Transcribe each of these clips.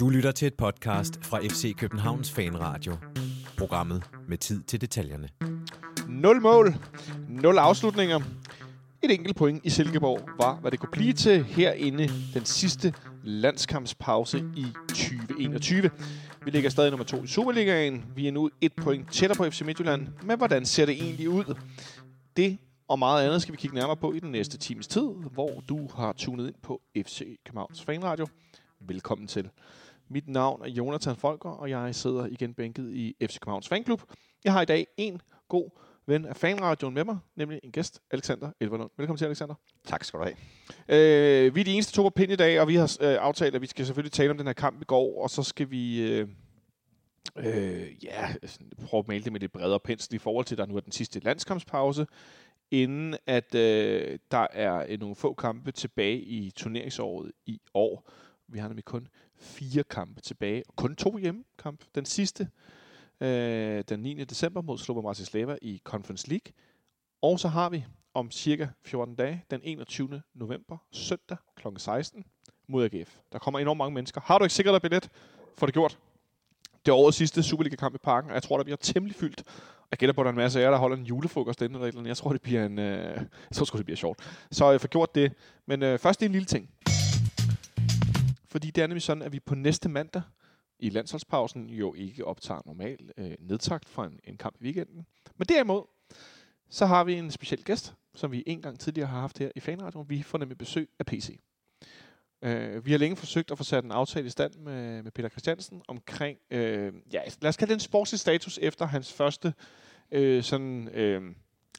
Du lytter til et podcast fra FC Københavns Fanradio. Programmet med tid til detaljerne. 0 mål, 0 afslutninger. Et enkelt point i Silkeborg var, hvad det kunne blive til herinde den sidste landskampspause i 2021. Vi ligger stadig nummer to i Superligaen. Vi er nu et point tættere på FC Midtjylland. Men hvordan ser det egentlig ud? Det og meget andet skal vi kigge nærmere på i den næste times tid, hvor du har tunet ind på FC Københavns Fanradio. Velkommen til. Mit navn er Jonathan Folker, og jeg sidder igen bænket i FC Københavns Fanklub. Jeg har i dag en god ven af fanradioen med mig, nemlig en gæst, Alexander Elverlund. Velkommen til, Alexander. Tak skal du have. Øh, vi er de eneste to på pind i dag, og vi har øh, aftalt, at vi skal selvfølgelig tale om den her kamp i går, og så skal vi... Øh, øh, ja, prøve at male det med lidt bredere pensel i forhold til, at der nu er den sidste landskampspause, inden at øh, der er øh, nogle få kampe tilbage i turneringsåret i år. Vi har nemlig kun fire kampe tilbage, og kun to hjemmekampe. Den sidste, øh, den 9. december mod Slobodan Bratislava i Conference League. Og så har vi om cirka 14 dage, den 21. november, søndag kl. 16 mod AGF. Der kommer enormt mange mennesker. Har du ikke sikret dig billet? Få det gjort. Det er årets sidste Superliga-kamp i parken, og jeg tror, der bliver temmelig fyldt. Jeg gætter på, at der er en masse af jer, der holder en julefrokost inden eller Jeg tror, det bliver en, øh, jeg tror sgu, det bliver sjovt. Så jeg får gjort det. Men øh, først en lille ting. Fordi det er nemlig sådan, at vi på næste mandag i landsholdspausen jo ikke optager normal øh, nedtagt fra en, en kamp i weekenden. Men derimod, så har vi en speciel gæst, som vi en gang tidligere har haft her i Fanradioen. Vi får nemlig besøg af PC. Øh, vi har længe forsøgt at få sat en aftale i stand med, med Peter Christiansen omkring, øh, ja, lad os kalde det en sportslig status efter hans første øh, sådan øh,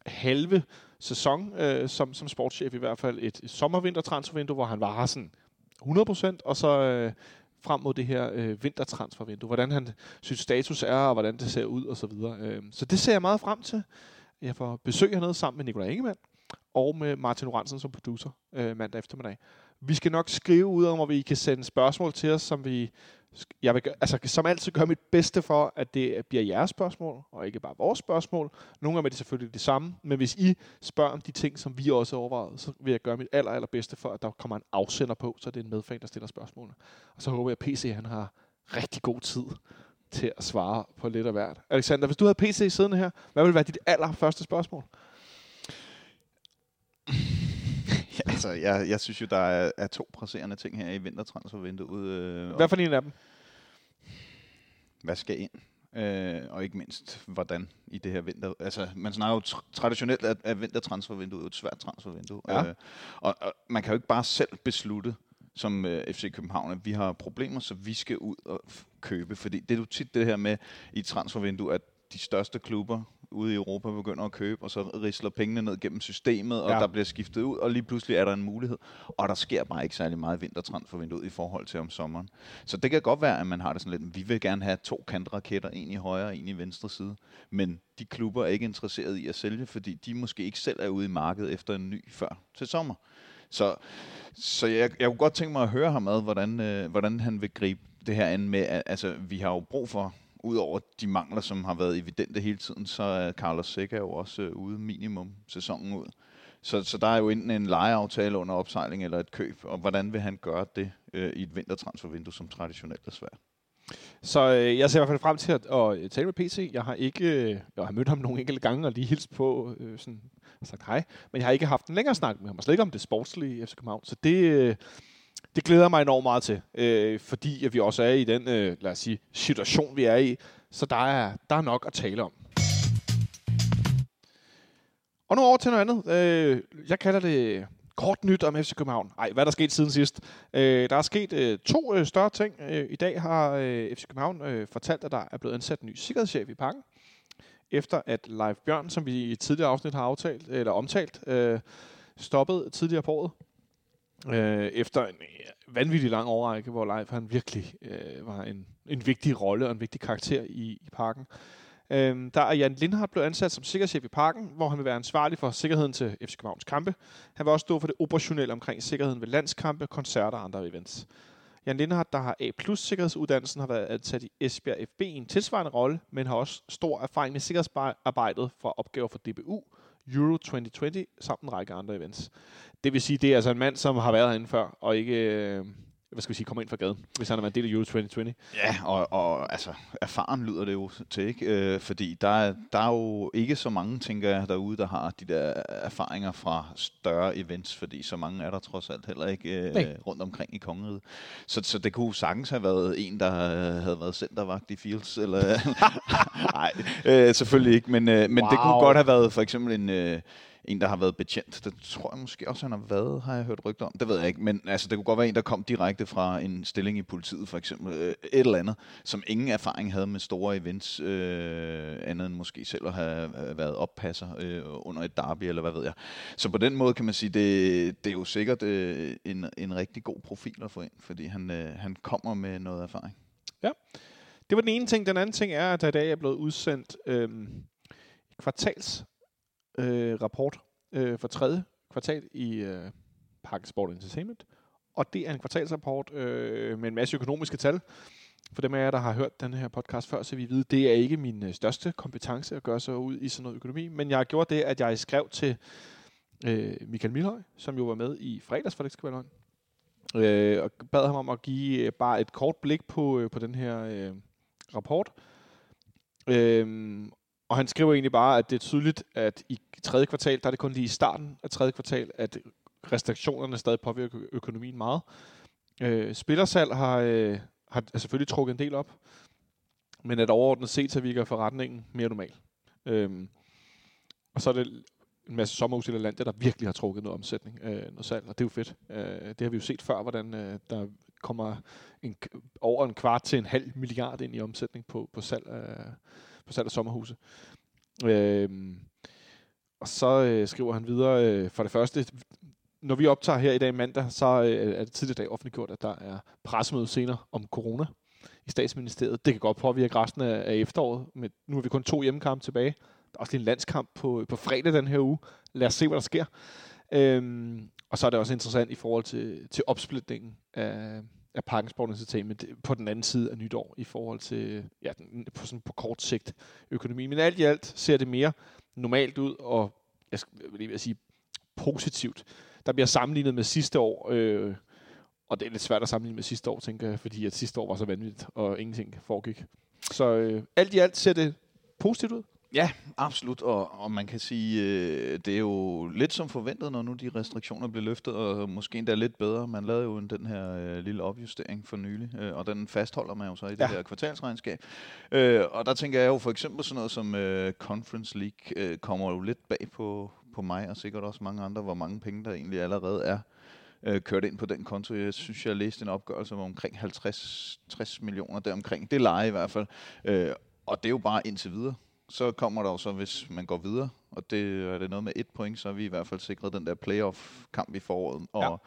halve sæson øh, som, som sportschef, i hvert fald et, sommer-vinter-transfervindue, hvor han var sådan 100%, og så øh, frem mod det her øh, vintertransfervindue, hvordan han synes status er, og hvordan det ser ud, og så videre. Øh, så det ser jeg meget frem til. Jeg får besøg hernede sammen med Nikolaj Ingemann, og med Martin Oransen som producer øh, mandag eftermiddag. Vi skal nok skrive ud om, hvor vi kan sende spørgsmål til os, som vi jeg vil, altså, som altid gør mit bedste for, at det bliver jeres spørgsmål, og ikke bare vores spørgsmål. Nogle gange er det selvfølgelig det samme, men hvis I spørger om de ting, som vi også overvejet, så vil jeg gøre mit aller, aller bedste for, at der kommer en afsender på, så det er en medfan, der stiller spørgsmålene. Og så håber jeg, at PC han har rigtig god tid til at svare på lidt af hvert. Alexander, hvis du havde PC siddende her, hvad ville være dit allerførste spørgsmål? Ja, altså, jeg, jeg synes jo, der er, er to presserende ting her i vintertransfervinduet. Øh, Hvad for en af dem? Hvad skal ind? Øh, og ikke mindst, hvordan i det her vinter... Altså, man snakker jo tr- traditionelt, at, at vintertransfervinduet er et svært transfervindue. Ja. Øh, og, og man kan jo ikke bare selv beslutte, som øh, FC København, at vi har problemer, så vi skal ud og f- købe. Fordi det er jo tit det her med i et transfervindue, at de største klubber ude i Europa begynder at købe, og så risler pengene ned gennem systemet, og Ja. der bliver skiftet ud, og lige pludselig er der en mulighed. Og der sker bare ikke særlig meget vintertransfervinduet i forhold til om sommeren. Så det kan godt være, at man har det sådan lidt, vi vil gerne have to kantraketter, en i højre og en i venstre side. Men de klubber er ikke interesseret i at sælge, fordi de måske ikke selv er ude i markedet efter en ny før til sommer. Så, så jeg, jeg kunne godt tænke mig at høre ham ad, hvordan, øh, hvordan han vil gribe det her an med, at altså, vi har jo brug for, udover de mangler, som har været evidente hele tiden, så er Carlos Seca jo også øh, ude minimum sæsonen ud. Så, så der er jo enten en lejeaftale under opsejling eller et køb, og hvordan vil han gøre det øh, i et vintertransfervindue, som traditionelt er svært? Så øh, jeg ser i hvert fald frem til at, at tale med PC. Jeg har ikke, øh, jeg har mødt ham nogle enkelte gange og lige hilst på, øh, sådan, og sagt hej. Men jeg har ikke haft en længere snak med ham, og slet ikke om det sportslige i FC København. Så det, øh, det glæder mig enormt meget til, øh, fordi at vi også er i den, øh, lad os sige, situation, vi er i. Så der er, der er nok at tale om. Og nu over til noget andet. Øh, jeg kalder det kort nyt om FC København. Nej, hvad er der sket siden sidst? Øh, der er sket øh, to øh, større ting. Øh, I dag har øh, FC København øh, fortalt, at der er blevet ansat en ny sikkerhedschef i parken. Efter at Leif Bjørn, som vi i tidligere afsnit har aftalt, eller omtalt, øh, stoppede tidligere på året. Øh, efter en øh, vanvittig lang overrække, hvor Leif han virkelig øh, var en, en vigtig rolle og en vigtig karakter i, i parken. Øhm, der er Jan Lindhardt blevet ansat som sikkerhedschef i parken, hvor han vil være ansvarlig for sikkerheden til FC Københavns kampe. Han vil også stå for det operationelle omkring sikkerheden ved landskampe, koncerter og andre events. Jan Lindhardt, der har A plus sikkerhedsuddannelsen, har været ansat i Esbjerg FB i en tilsvarende rolle, men har også stor erfaring med sikkerhedsarbejdet fra opgaver for DBU, Euro 2020 samt en række andre events. Det vil sige, det er altså en mand, som har været herinde før, og ikke, øh, hvad skal vi sige, kommer ind fra gaden, hvis han har været en del af Euro 2020. Ja, og, og altså, erfaren lyder det jo til, ikke? Øh, fordi der er, der er jo ikke så mange, tænker jeg, derude, der har de der erfaringer fra større events, fordi så mange er der trods alt heller ikke øh, rundt omkring i kongeriget. Så, så det kunne sagtens have været en, der havde været centervagt i Fields, eller... Nej, øh, selvfølgelig ikke, men, øh, men wow. det kunne godt have været for eksempel en... Øh, en, der har været betjent. Det tror jeg måske også, han har været, har jeg hørt rygter om. Det ved jeg ikke, men altså, det kunne godt være en, der kom direkte fra en stilling i politiet, for eksempel. Øh, et eller andet, som ingen erfaring havde med store events, øh, andet end måske selv at have øh, været oppasser øh, under et derby, eller hvad ved jeg. Så på den måde kan man sige, det, det er jo sikkert øh, en, en rigtig god profil at få ind, fordi han, øh, han kommer med noget erfaring. Ja, det var den ene ting. Den anden ting er, at der i dag er blevet udsendt øh, kvartals øh, rapport øh, for tredje kvartal i øh, Park Sport Entertainment. Og det er en kvartalsrapport øh, med en masse økonomiske tal. For dem af jer, der har hørt den her podcast før, så vi ved, det er ikke min øh, største kompetence at gøre sig ud i sådan noget økonomi. Men jeg har gjort det, at jeg skrev til øh, Michael Milhøj, som jo var med i fredags, for. Øh, og bad ham om at give øh, bare et kort blik på, øh, på den her øh, rapport. Øhm, og han skriver egentlig bare, at det er tydeligt, at i tredje kvartal, der er det kun lige i starten af tredje kvartal, at restriktionerne stadig påvirker økonomien meget. Øh, spillersal har, øh, har selvfølgelig trukket en del op, men at overordnet set, så virker forretningen mere normal. Øh, og så er det en masse sommerhus i landet, der virkelig har trukket noget omsætning, øh, noget salg, og det er jo fedt. Øh, det har vi jo set før, hvordan øh, der kommer en, over en kvart til en halv milliard ind i omsætning på, på salg af, på salg af sommerhuse. Øh, og så øh, skriver han videre, øh, for det første, når vi optager her i dag mandag, så øh, er det tidligere dag offentliggjort, at der er pressemøde senere om corona i statsministeriet. Det kan godt påvirke resten af, af efteråret, men nu har vi kun to hjemmekampe tilbage. Der er også lige en landskamp på, på fredag den her uge. Lad os se, hvad der sker. Øhm, og så er det også interessant i forhold til, til opsplitningen af, af Parken Sport Entertainment på den anden side af nytår i forhold til ja, den, på, sådan på kort sigt økonomi. Men alt i alt ser det mere normalt ud, og jeg vil lige sige positivt. Der bliver sammenlignet med sidste år, øh, og det er lidt svært at sammenligne med sidste år, tænker jeg, fordi at sidste år var så vanvittigt, og ingenting foregik. Så øh, alt i alt ser det positivt ud. Ja, absolut, og, og man kan sige, øh, det er jo lidt som forventet, når nu de restriktioner bliver løftet, og måske endda lidt bedre. Man lavede jo den her øh, lille opjustering for nylig, øh, og den fastholder man jo så i det ja. her kvartalsregnskab. Øh, og der tænker jeg jo for eksempel sådan noget som øh, Conference League øh, kommer jo lidt bag på, på mig, og sikkert også mange andre, hvor mange penge der egentlig allerede er øh, kørt ind på den konto. Jeg synes, jeg læste en opgørelse om omkring 50 60 millioner deromkring. Det leger i hvert fald. Øh, og det er jo bare indtil videre så kommer der jo så, hvis man går videre, og det er det noget med et point, så er vi i hvert fald sikret den der playoff-kamp i foråret, og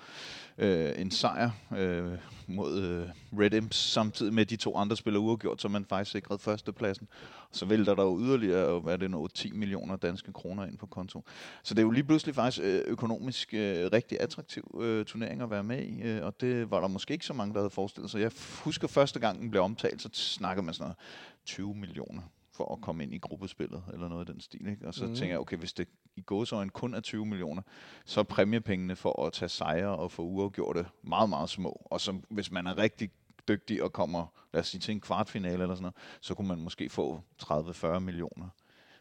ja. øh, en sejr øh, mod øh, Red Imps, samtidig med de to andre spillere uafgjort, så man faktisk sikret førstepladsen. Så vælter der jo yderligere, hvad det nu, 10 millioner danske kroner ind på konto. Så det er jo lige pludselig faktisk øh, økonomisk øh, rigtig attraktiv øh, turnering at være med i, øh, og det var der måske ikke så mange, der havde forestillet sig. Jeg husker første gang den blev omtalt, så snakkede man sådan noget 20 millioner for at komme ind i gruppespillet, eller noget af den stil. Ikke? Og så mm. tænker jeg, okay, hvis det i gåsøjne kun er 20 millioner, så er præmiepengene for at tage sejre og få uafgjorte meget, meget små. Og så, hvis man er rigtig dygtig og kommer, lad os sige, til en kvartfinale eller sådan noget, så kunne man måske få 30-40 millioner.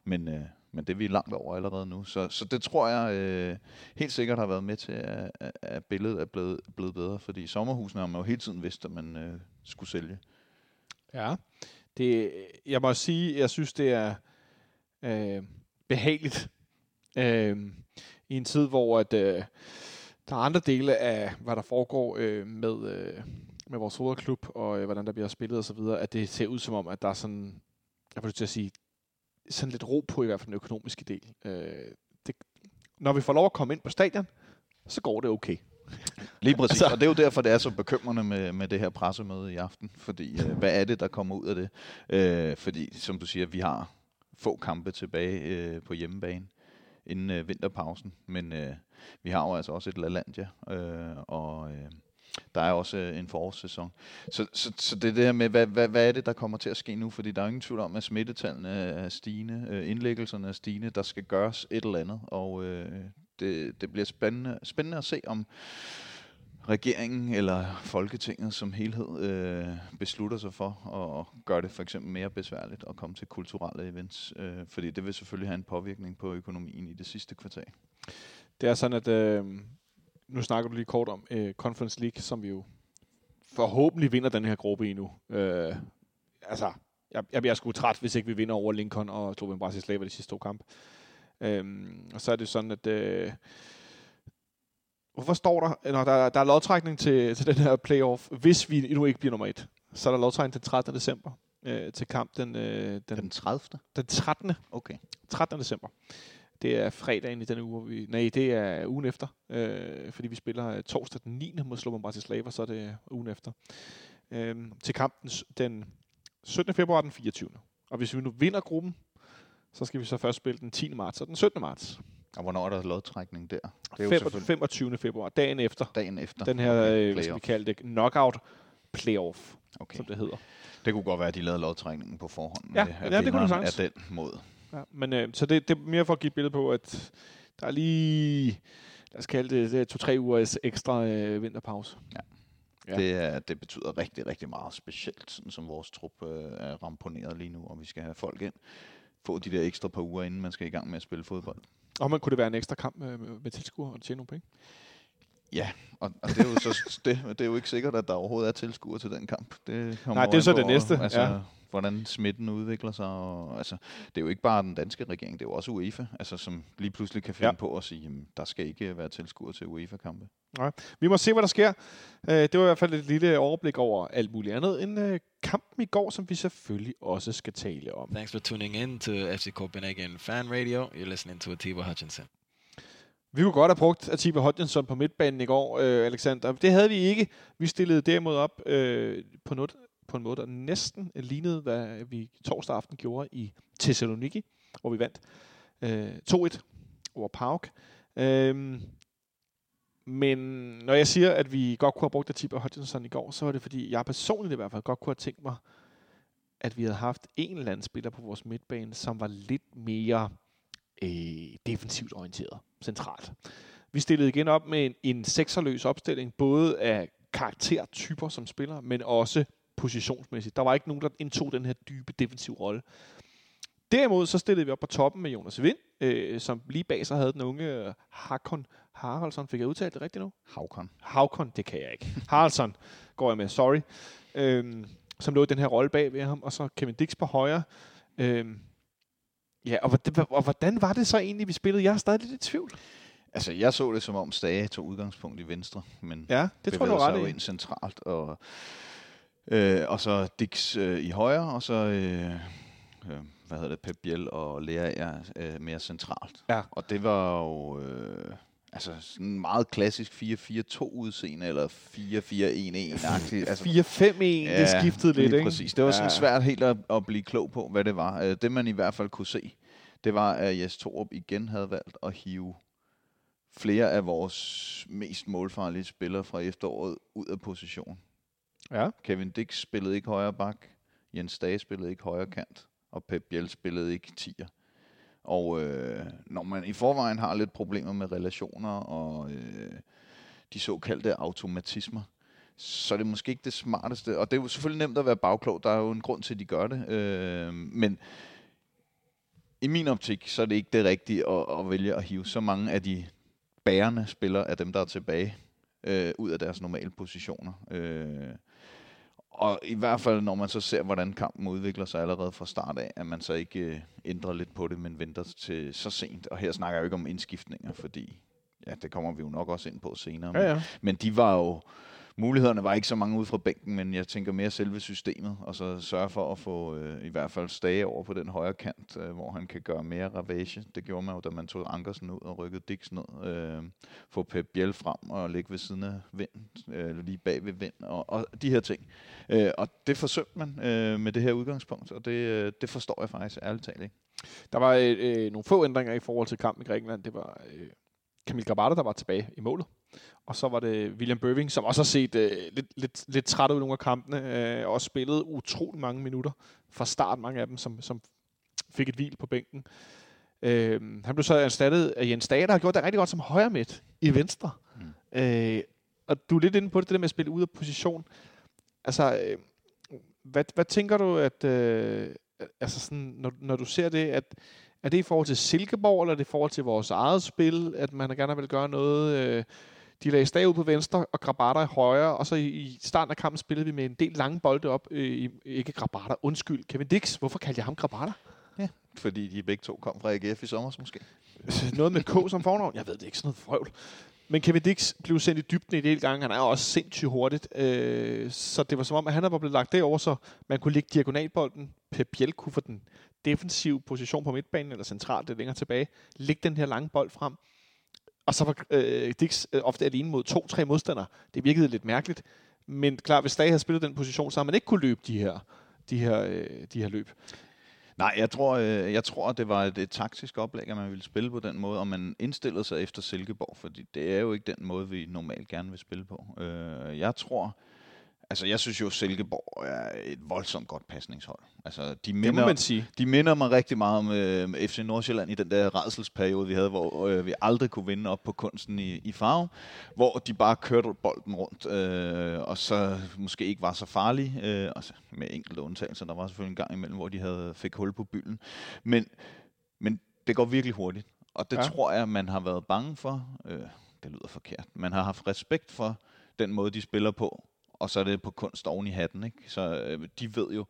Men, øh, men det er vi langt over allerede nu. Så, så det tror jeg øh, helt sikkert har været med til, at, at billedet er blevet, blevet bedre, fordi sommerhusene har man jo hele tiden vidst, at man øh, skulle sælge. Ja, det, jeg må sige, jeg synes, det er øh, behageligt øh, i en tid, hvor at, øh, der er andre dele af, hvad der foregår øh, med, øh, med vores hovedklub, og øh, hvordan der bliver spillet og så videre, at det ser ud som om, at der er sådan, jeg vil til at sige, sådan lidt ro på i hvert fald den økonomiske del. Øh, det, når vi får lov at komme ind på stadion, så går det okay. Lige præcis, altså. og det er jo derfor, det er så bekymrende med, med det her pressemøde i aften, fordi øh, hvad er det, der kommer ud af det? Øh, fordi, som du siger, vi har få kampe tilbage øh, på hjemmebane inden øh, vinterpausen, men øh, vi har jo altså også et LaLandia, øh, og øh, der er også øh, en forårssæson. Så, så, så det er her med, hvad, hvad, hvad er det, der kommer til at ske nu? Fordi der er ingen tvivl om, at smittetallene er stigende, øh, indlæggelserne er stigende, der skal gøres et eller andet, og øh, det, det bliver spændende, spændende at se, om regeringen eller Folketinget som helhed øh, beslutter sig for at gøre det for eksempel mere besværligt at komme til kulturelle events, øh, fordi det vil selvfølgelig have en påvirkning på økonomien i det sidste kvartal. Det er sådan, at øh, nu snakker du lige kort om øh, Conference League, som vi jo forhåbentlig vinder den her gruppe i nu. Øh, altså, jeg, jeg bliver sgu træt, hvis ikke vi vinder over Lincoln og Slovenien Bratislava de sidste to kampe. Øh, og så er det sådan, at... Øh, hvorfor står der, når der, der er lodtrækning til, til den her playoff, hvis vi nu ikke bliver nummer et, så er der lodtrækning den 13. december øh, til kamp den, øh, den, Den 30. den 13. Okay. 13. december. Det er fredagen i den uge, vi... Nej, det er ugen efter. Øh, fordi vi spiller øh, torsdag den 9. mod Slovan Bratislava, så er det ugen efter. Øh, til kampen den 17. februar den 24. Og hvis vi nu vinder gruppen, så skal vi så først spille den 10. marts og den 17. marts. Og hvornår er der lodtrækning der? Det er jo Fem- selvfølgelig 25. februar, dagen efter dagen efter. den her, Okay, øh, hvad skal vi kalde det, knockout playoff, Okay. som det hedder. Det kunne godt være, at de lavede lodtrækningen på forhånd. Ja, med, ja, at det kunne det sagtens. er den mod. Ja, men øh, så det, det er mere for at give et billede på, at der er lige, lad os kalde det, det to-tre ugers ekstra øh, vinterpause. Ja. Ja. Det, er, det betyder rigtig, rigtig meget specielt, sådan som vores trup øh, er ramponeret lige nu, og vi skal have folk ind. Få de der ekstra par uger, inden man skal i gang med at spille fodbold. Og man kunne det være en ekstra kamp med, med, tilskuer og tjene nogle penge? Og, og det, er jo så, det, det er jo ikke sikkert, at der overhovedet er tilskuere til den kamp. Det kommer Nej, det er så det næste, Altså, ja. hvordan smitten udvikler sig. Og, altså, det er jo ikke bare den danske regering, det er jo også UEFA, altså, som lige pludselig kan finde Ja. ja. på at sige, at der skal ikke være tilskuere til UEFA-kampe. Vi må se, hvad der sker. Øh, det var i hvert fald et lille overblik over alt muligt andet end øh, kampen i går, som vi selvfølgelig også skal tale om. Thanks for tuning in to FC Copenhagen Fan Radio. You're listening to Atiba Hutchinson. Vi kunne godt have brugt Atiba Hodgson på midtbanen i går, øh, Alexander. Det havde vi ikke. Vi stillede derimod op øh, på, noget, på en måde, der næsten lignede, hvad vi torsdag aften gjorde i Thessaloniki, hvor vi vandt øh, 2-1 over PAOK. Øh, men når jeg siger, at vi godt kunne have brugt Atiba Hodgson i går, så var det fordi, jeg personligt i hvert fald godt kunne have tænkt mig, at vi havde haft en eller anden spiller på vores midtbane, som var lidt mere øh, defensivt orienteret, centralt. Vi stillede igen op med en, en sekserløs opstilling, både af karaktertyper som spiller, men også positionsmæssigt. Der var ikke nogen, der indtog den her dybe defensive rolle. Derimod så stillede vi op på toppen med Jonas Vind, øh, som lige bag sig havde den unge øh, Hakon Haraldsson. Fik jeg udtalt det rigtigt nu? Havkon. Havkon, det kan jeg ikke. Haraldsson går jeg med, sorry. Øhm, som lå i den her rolle bag ved ham, og så Kevin Dix på højre. Øhm, ja, og, hvordan- og hvordan var det så egentlig, vi spillede? Jeg er stadig lidt i tvivl. Altså, jeg så det som om Stage tog udgangspunkt i venstre, men Ja, det tror du er sig jo ret ind centralt, og, øh, og så Dix øh, i højre, og så, øh, øh, hvad hedder det, Pep Biel og Lea er øh, mere centralt. Ja. Og det var jo, øh, altså sådan en meget klassisk 4-4-2 udseende, eller 4-4-1-1-agtigt. Altså, 4-5-1, det skiftede lidt, ikke? præcis. Det var sådan Ja. svært helt at, at blive klog på, hvad det var. Øh, Det man i hvert fald kunne se, det var, at Jes Torup igen havde valgt at hive flere af vores mest målfarlige spillere fra efteråret ud af position. Ja. Kevin Dix spillede ikke højre bak, Jens Dage spillede ikke højre kant, og Pep Biel spillede ikke tier. Og øh, når man i forvejen har lidt problemer med relationer og øh, de såkaldte automatismer, så er det måske ikke det smarteste. Og det er jo selvfølgelig nemt at være bagklog. Der er jo en grund til, at de gør det. Øh, men i min optik, så er det ikke det rigtige at, at vælge at hive så mange af de bærende spillere af dem, der er tilbage, øh, ud af deres normale positioner. Øh, og i hvert fald, når man så ser, hvordan kampen udvikler sig allerede fra start af, at man så ikke øh, ændrer lidt på det, men venter til så sent. Og her snakker jeg jo ikke om indskiftninger, fordi ja, det kommer vi jo nok også ind på senere. Ja, ja. Men de var jo, mulighederne var ikke så mange ud fra bænken, men jeg tænker mere selve systemet, og så sørge for at få øh, i hvert fald Stage over på den højre kant, øh, hvor han kan gøre mere ravage. Det gjorde man jo, da man tog Ankersen ud og rykkede Dix ned. Øh, få Pep Biel frem og ligge ved siden af vind, øh, lige bag ved vind, og, og de her ting. Øh, og det forsømte man øh, med det her udgangspunkt, og det, øh, det forstår jeg faktisk ærligt talt ikke. Der var øh, øh nogle få ændringer i forhold til kampen i Grækenland. Det var øh, Kamil Grabata, der var tilbage i målet og så var det William Bøving, som også har set øh, lidt, lidt, lidt træt ud i nogle af kampene, øh, og spillet utrolig mange minutter fra start, mange af dem, som, som fik et hvil på bænken. Øh, han blev så erstattet af Jens Dage, der har gjort det rigtig godt som højre midt i venstre. Mm. Øh, og du er lidt inde på det, det der med at spille ud af position. Altså, øh, hvad, hvad tænker du, at øh, altså sådan, når, når du ser det, at er det i forhold til Silkeborg, eller er det i forhold til vores eget spil, at man gerne vil gøre noget? Øh, de lagde Stag ud på venstre, og Grabata i højre, og så i, i starten af kampen spillede vi med en del lange bolde op. Øh, ikke Grabata, undskyld, Kevin Dix. Hvorfor kaldte jeg ham Grabata? Ja, fordi de begge to kom fra AGF i sommer måske. Noget med K som fornavn? Jeg ved det ikke, sådan noget frøvl. Men Kevin Dix blev sendt i dybden i del gange. Han er også sindssygt hurtigt. Øh, så det var som om, at han var blevet lagt derover, så man kunne ligge diagonalbolden. Pep Biel kunne for den defensive position på midtbanen, eller centralt lidt længere tilbage, lægge den her lange bold frem. Og så var øh, Dix øh, ofte alene mod to-tre modstandere. Det virkede lidt mærkeligt. Men klar, hvis Stage havde spillet den position, så havde man ikke kunne løbe de her, de her, øh, de her løb. Nej, jeg tror, øh, jeg tror, det var et, et taktisk oplæg, at man ville spille på den måde, og man indstillede sig efter Silkeborg, fordi det er jo ikke den måde, vi normalt gerne vil spille på. Øh, jeg tror, Altså, jeg synes jo, Silkeborg er et voldsomt godt pasningshold. Altså, de minder, det må man sige. De minder mig rigtig meget om øh, FC Nordsjælland i den der redselsperiode, vi havde, hvor øh, vi aldrig kunne vinde op på kunsten i, i farve, hvor de bare kørte bolden rundt, øh, og så måske ikke var så farlige, øh, altså, med enkelte undtagelser. Der var selvfølgelig en gang imellem, hvor de havde fik hul på bylden. Men, men det går virkelig hurtigt, og det ja. tror jeg, man har været bange for. Øh, det lyder forkert. Man har haft respekt for den måde, de spiller på, og så er det på kunst oven i hatten. Ikke? Så øh, de ved jo,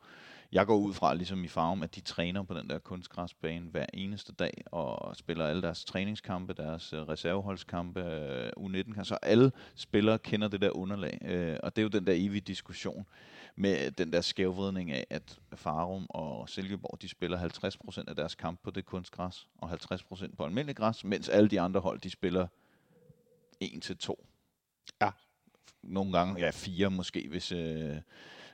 jeg går ud fra, ligesom i Farum, at de træner på den der kunstgræsbane hver eneste dag, og spiller alle deres træningskampe, deres øh, reserveholdskampe, øh, U19-kampe, så alle spillere kender det der underlag. Øh, og det er jo den der evige diskussion med den der skævvridning af, at Farum og Silkeborg, de spiller 50% af deres kamp på det kunstgræs, og 50% på almindelig græs, mens alle de andre hold, de spiller 1-2. Ja nogle gange, ja fire måske, hvis øh,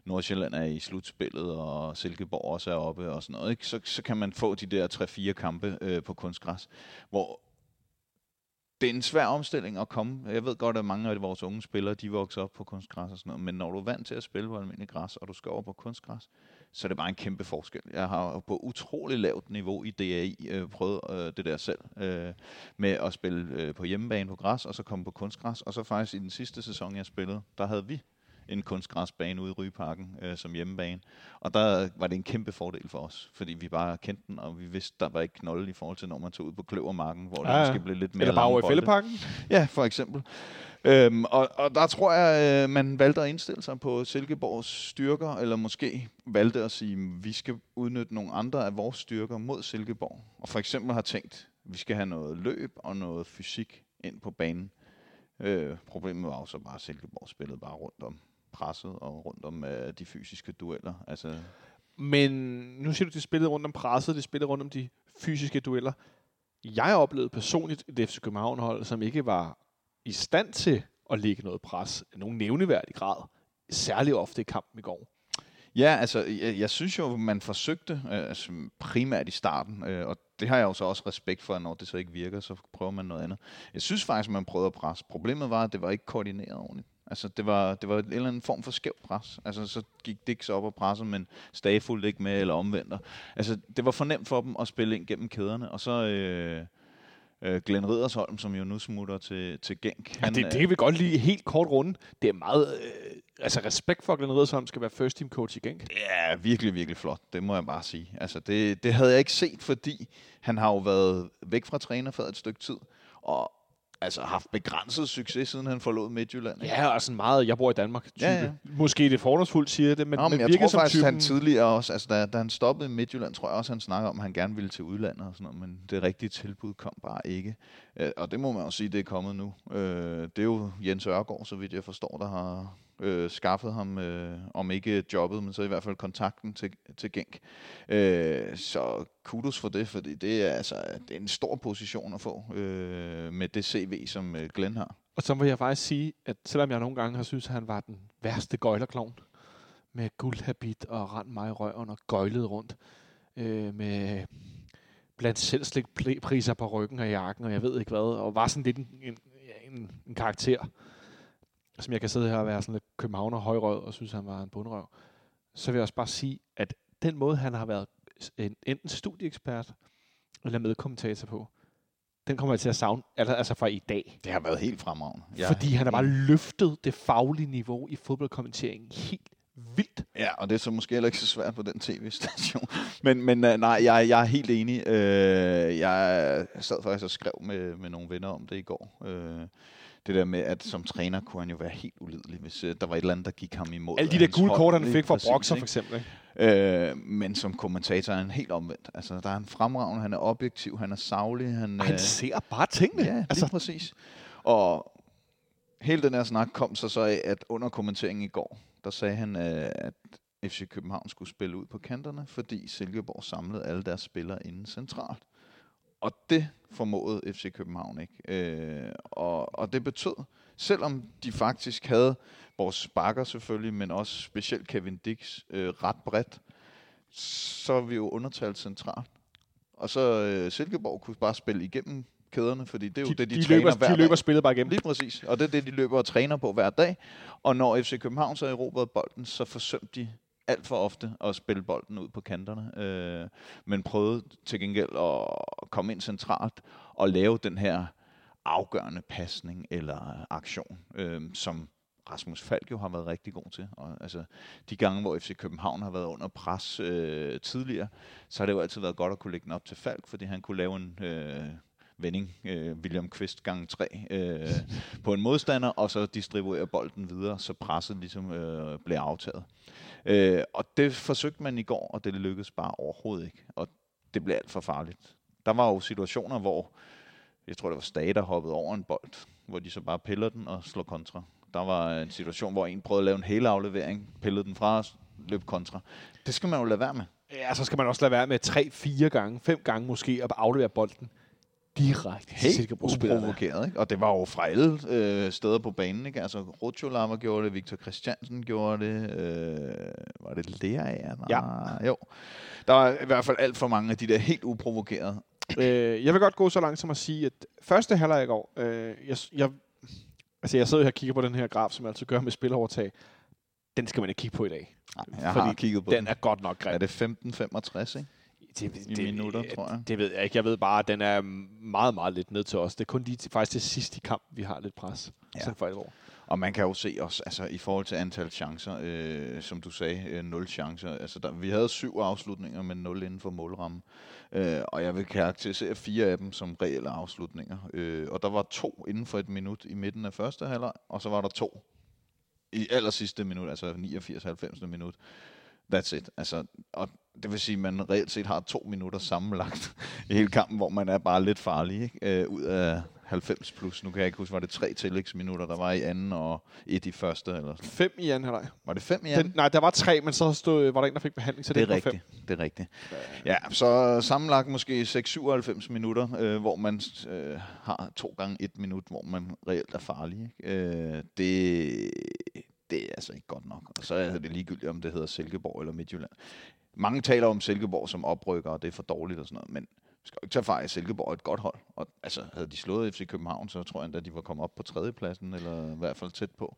Nordsjælland er i slutspillet, og Silkeborg også er oppe og sådan noget, ikke? Så, så kan man få de der 3-4 kampe øh, på kunstgræs, hvor det er en svær omstilling at komme. Jeg ved godt, at mange af vores unge spillere, de vokser op på kunstgræs og sådan noget, men når du er vant til at spille på almindelig græs, og du skal over på kunstgræs, så er det bare en kæmpe forskel. Jeg har på utrolig lavt niveau i DAI øh, prøvet øh, det der selv, øh, med at spille øh, på hjemmebane på græs, og så komme på kunstgræs, og så faktisk i den sidste sæson, jeg spillede, der havde vi en kunstgræsbane ude i Rygeparken øh, som hjemmebane. Og der var det en kæmpe fordel for os, fordi vi bare kendte den, og vi vidste, der var ikke knolde i forhold til, når man tog ud på Kløvermarken, hvor ja, det måske blev lidt mere Eller bare over i Fælleparken? Ja, for eksempel. Øhm, og, og der tror jeg, øh, man valgte at indstille sig på Silkeborgs styrker, eller måske valgte at sige, at vi skal udnytte nogle andre af vores styrker mod Silkeborg. Og for eksempel har tænkt, at vi skal have noget løb og noget fysik ind på banen. Øh, problemet var jo så bare, at Silkeborg spillede bare rundt om presset og rundt om øh, de fysiske dueller. Altså... Men nu siger du, de spillede rundt om presset, de spillede rundt om de fysiske dueller. Jeg oplevede personligt et FC København-hold, som ikke var i stand til at lægge noget pres i nogen nævneværdig grad. Særligt ofte i kampen i går. Ja, altså, jeg, jeg synes jo, man forsøgte, øh, altså, primært i starten, øh, og det har jeg jo så også respekt for, at når det så ikke virker, så prøver man noget andet. Jeg synes faktisk, man prøvede at presse. Problemet var, at det var ikke koordineret ordentligt. Altså, det var, det var en eller anden form for skæv pres. Altså, så gik Dix op og pressede, men Stage fulgte ikke med, eller omvendt. Altså, det var for nemt for dem at spille ind gennem kæderne, og så... Øh, øh, Glenn Riddersholm, som jo nu smutter til, til Genk. Han, ja, det, det kan vi godt lige helt kort runde. Det er meget... Øh, altså respekt for, at Glenn Riddersholm skal være first team coach i Genk. Det er virkelig, virkelig flot. Det må jeg bare sige. Altså, det, det havde jeg ikke set, fordi han har jo været væk fra træner for et stykke tid. Og altså haft begrænset succes, siden han forlod Midtjylland. Ikke? Ja, og sådan meget, jeg bor i Danmark type. Ja, ja. Måske det fordomsfuldt siger det, men, Nå, men jeg tror som faktisk, typen... han tidligere også, altså da, da han stoppede i Midtjylland, tror jeg også, han snakker om, at han gerne ville til udlandet og sådan noget, men det rigtige tilbud kom bare ikke. Øh, og det må man jo sige, det er kommet nu. Øh, det er jo Jens Ørgaard, så vidt jeg forstår, der har øh, skaffet ham, øh, om ikke jobbet, men så i hvert fald kontakten til, til Genk. Øh, så kudos for det, fordi det er, altså, det er en stor position at få øh, med det CV, som øh, Glenn har. Og så vil jeg faktisk sige, at selvom jeg nogle gange har synes, at han var den værste gøjlerklovn, med guldhabit og rand mig i røven og gøjlede rundt, øh, med blandt selv priser på ryggen og jakken, og jeg ved ikke hvad, og var sådan lidt en, en, en, en karakter som jeg kan sidde her og være sådan lidt københavner højrød og synes, han var en bundrøv, så vil jeg også bare sige, at den måde, han har været en, enten studieekspert eller medkommentator på, den kommer jeg til at savne, altså, altså fra i dag. Det har været helt fremragende. Ja. Fordi han har bare løftet det faglige niveau i fodboldkommenteringen helt vildt. Ja, og det er så måske heller ikke så svært på den tv-station. men men uh, nej, jeg, jeg er helt enig. Uh, jeg sad faktisk og skrev med, med nogle venner om det i går. Uh, det der med, at som træner kunne han jo være helt ulidelig, hvis uh, der var et eller andet, der gik ham imod. Alle de der gule kort, han fik fra Broxer for eksempel. Ikke? Uh, men som kommentator er han helt omvendt. Altså, der er han fremragende, han er objektiv, han er savlig. Han, han ser bare tingene. Ja, altså. præcis. Og hele den her snak kom så så af, at under kommenteringen i går, der sagde han, øh, at FC København skulle spille ud på kanterne, fordi Silkeborg samlede alle deres spillere inden centralt. Og det formåede FC København ikke. Øh, og, og det betød, selvom de faktisk havde vores bakker selvfølgelig, men også specielt Kevin Dix øh, ret bredt, så er vi jo undertalt centralt. Og så øh, Silkeborg kunne bare spille igennem kæderne, fordi det er jo de, det, de, de træner løber, hver De løber dag. spillet bare igennem. Lige præcis. Og det er det, de løber og træner på hver dag. Og når FC København så erobrede bolden, så forsømte de alt for ofte at spille bolden ud på kanterne. Øh, men prøvede til gengæld at komme ind centralt og lave den her afgørende pasning eller aktion, øh, som Rasmus Falk jo har været rigtig god til. Og, altså, de gange, hvor FC København har været under pres øh, tidligere, så har det jo altid været godt at kunne lægge den op til Falk, fordi han kunne lave en... Øh, vending, øh, William Quist gang 3, øh, på en modstander, og så distribuere bolden videre, så presset ligesom øh, blev aftaget. Øh, og det forsøgte man i går, og det lykkedes bare overhovedet ikke. Og det blev alt for farligt. Der var jo situationer, hvor jeg tror, det var Stage, der hoppede over en bold, hvor de så bare piller den og slår kontra. Der var en situation, hvor en prøvede at lave en hele aflevering, pillede den fra os, løb kontra. Det skal man jo lade være med. Ja, så skal man også lade være med tre, fire gange, fem gange måske, at aflevere bolden direkte helt Silkeborg-spillerne. Ikke? Og det var jo fra alle øh, steder på banen. Ikke? Altså, Rutscholama gjorde det, Victor Christiansen gjorde det. Øh, var det Lea? Ja. Jo. Der var i hvert fald alt for mange af de der helt uprovokerede. Øh, jeg vil godt gå så langt som at sige, at første halvleg i går, øh, jeg, jeg, altså jeg sidder her og kigger på den her graf, som jeg altid gør med spilovertag. Den skal man ikke kigge på i dag. Nej, jeg fordi har kigget på den. den. er godt nok grim. Er det 15-65, ikke? det, I det, minutter, tror jeg. Det ved jeg ikke. Jeg ved bare, at den er meget, meget lidt ned til os. Det er kun lige til, faktisk til sidst i kampen, vi har lidt pres. Ja. Sådan for alvor. Og man kan jo se også, altså i forhold til antal chancer, øh, som du sagde, øh, nul chancer. Altså der, vi havde syv afslutninger, men nul inden for målrammen. Øh, og jeg vil karakterisere fire af dem som reelle afslutninger. Øh, og der var to inden for et minut i midten af første halvleg, og så var der to i aller sidste minut, altså 89-90. minut. That's it. Altså, og det vil sige, at man reelt set har to minutter sammenlagt i hele kampen, hvor man er bare lidt farlig ikke? Øh, ud af 90 plus. Nu kan jeg ikke huske, var det tre tillægsminutter, der var i anden og et i første? Eller sådan. Fem i anden halvleg. Var det fem i anden? Den, nej, der var tre, men så stod, var der en, der fik behandling, så det, det er rigtigt. Fem. Det er rigtigt. Ja, så sammenlagt måske 6-97 minutter, øh, hvor man øh, har to gange et minut, hvor man reelt er farlig. Ikke? Øh, det, det er altså ikke godt nok. Og så er det ligegyldigt, om det hedder Silkeborg eller Midtjylland. Mange taler om Silkeborg som oprykker, og det er for dårligt og sådan noget, men skal ikke tage fejl, Silkeborg er et godt hold. Og altså, havde de slået FC København, så tror jeg endda, de var kommet op på tredjepladsen, eller i hvert fald tæt på.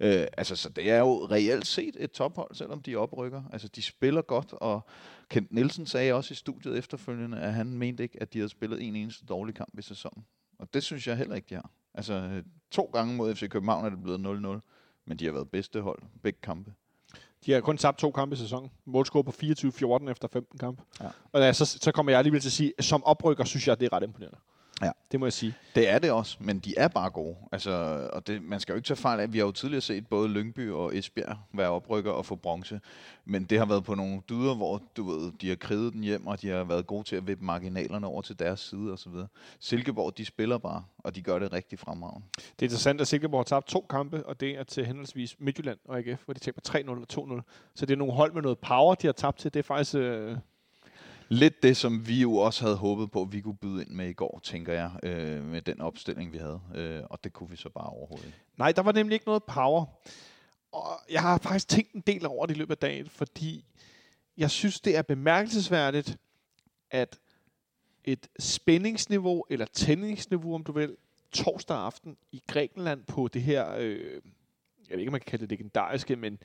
Øh, altså, så det er jo reelt set et tophold, selvom de oprykker. Altså, de spiller godt, og Kent Nielsen sagde også i studiet efterfølgende, at han mente ikke, at de havde spillet en eneste dårlig kamp i sæsonen. Og det synes jeg heller ikke, de har. Altså, to gange mod FC København er det blevet 0-0. Men de har været bedste hold, begge kampe. De har kun tabt to kampe i sæsonen. Målscore på 24-14 efter 15 kampe. Ja. Og ja, så, så kommer jeg alligevel til at sige, at som oprykker, synes jeg, det er ret imponerende. Ja. Det må jeg sige. Det er det også, men de er bare gode. Altså, og det, man skal jo ikke tage fejl af, vi har jo tidligere set både Lyngby og Esbjerg være oprykker og få bronze. Men det har været på nogle dyder, hvor du ved, de har kriget den hjem, og de har været gode til at vippe marginalerne over til deres side osv. Silkeborg, de spiller bare, og de gør det rigtig fremragende. Det er interessant, at Silkeborg har tabt to kampe, og det er til henholdsvis Midtjylland og AGF, hvor de taber 3-0 og 2-0. Så det er nogle hold med noget power, de har tabt til. Det er faktisk... Øh Lidt det, som vi jo også havde håbet på, at vi kunne byde ind med i går, tænker jeg, øh, med den opstilling, vi havde. Øh, og det kunne vi så bare overhovedet. Nej, der var nemlig ikke noget power. Og jeg har faktisk tænkt en del over det i løbet af dagen, fordi jeg synes, det er bemærkelsesværdigt, at et spændingsniveau, eller tændingsniveau, om du vil, torsdag aften i Grækenland på det her øh, jeg ved ikke, om man kan kalde det legendariske, men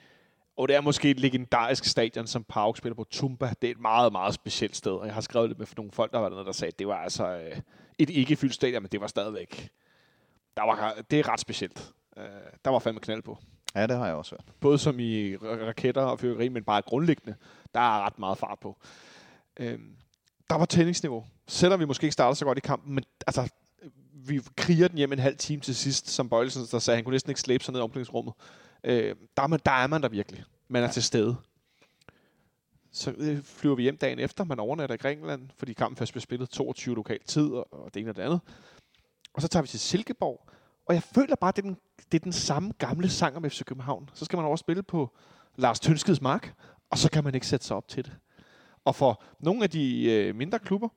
og det er måske et legendarisk stadion, som Pauk spiller på Tumba. Det er et meget, meget specielt sted, og jeg har skrevet det med for nogle folk, der var dernede, der sagde, at det var altså øh, et ikke fyldt stadion, men det var stadigvæk... Der var, det er ret specielt. Øh, der var fandme knald på. Ja, det har jeg også hørt. Både som i ra- raketter og fyrværkeri, men bare grundlæggende. Der er ret meget fart på. Øhm, der var tændingsniveau. Selvom vi måske ikke startede så godt i kampen, men altså, vi kriger den hjem en halv time til sidst, som Bøjlesen der sagde, han kunne næsten ikke slæbe sig ned i omklædningsrummet. Øh, der, er man, der er man der virkelig. Man er ja. til stede. Så øh, flyver vi hjem dagen efter. Man overnatter i Grækenland, fordi kampen først bliver spillet 22 lokal tid, og, og det ene og det andet. Og så tager vi til Silkeborg. Og jeg føler bare, at det er den, det er den samme gamle sang om FC København. Så skal man over spille på Lars Tønskeds mark, og så kan man ikke sætte sig op til det. Og for nogle af de øh, mindre klubber,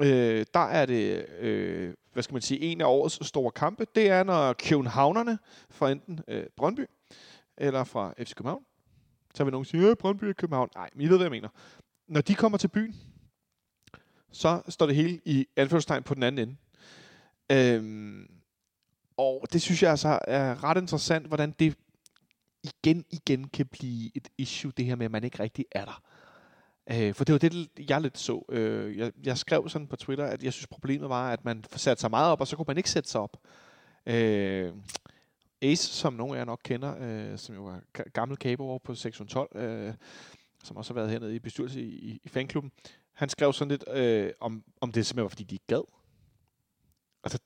øh, der er det, øh, hvad skal man sige, en af årets store kampe. Det er, når Københavnerne fra enten øh, Brøndby eller fra FC København, så vil nogen sige, at Brøndby er København. Nej, men I ved, hvad jeg mener. Når de kommer til byen, så står det hele i anførselstegn på den anden ende. Øhm, og det synes jeg altså er ret interessant, hvordan det igen igen kan blive et issue, det her med, at man ikke rigtig er der. Øh, for det var det, jeg lidt så. Øh, jeg, jeg skrev sådan på Twitter, at jeg synes problemet var, at man satte sig meget op, og så kunne man ikke sætte sig op. Øh, Ace, som nogle af jer nok kender, øh, som jo er gammel kabo over på 612, øh, som også har været hernede i bestyrelse i, i, i fanklubben, han skrev sådan lidt øh, om, om det simpelthen var, fordi de ikke gad. Altså,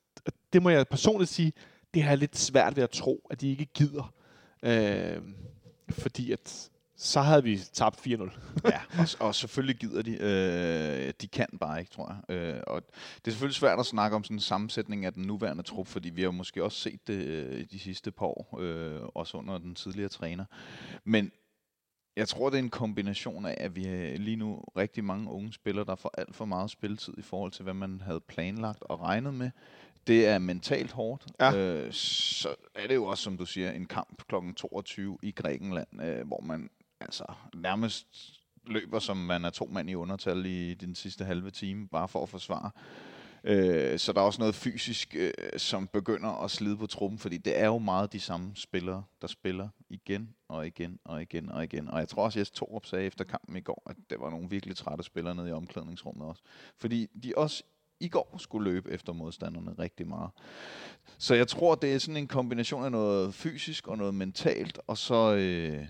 det må jeg personligt sige, det har jeg lidt svært ved at tro, at de ikke gider. Øh, fordi at så havde vi tabt 4-0. ja, og, og selvfølgelig gider de. Øh, de kan bare ikke, tror jeg. Øh, og det er selvfølgelig svært at snakke om sådan en sammensætning af den nuværende trup, fordi vi har måske også set det øh, de sidste par år, øh, også under den tidligere træner. Men jeg tror, det er en kombination af, at vi har lige nu rigtig mange unge spillere, der får alt for meget spilletid i forhold til, hvad man havde planlagt og regnet med. Det er mentalt hårdt. Ja. Øh, så er det jo også, som du siger, en kamp kl. 22 i Grækenland, øh, hvor man altså nærmest løber, som man er to mand i undertal i den sidste halve time, bare for at forsvare. Øh, så der er også noget fysisk, øh, som begynder at slide på truppen, fordi det er jo meget de samme spillere, der spiller igen og igen og igen og igen. Og jeg tror også, at Jes Torup sagde efter kampen i går, at det var nogle virkelig trætte spillere nede i omklædningsrummet også. Fordi de også i går skulle løbe efter modstanderne rigtig meget. Så jeg tror, det er sådan en kombination af noget fysisk og noget mentalt, og så... Øh,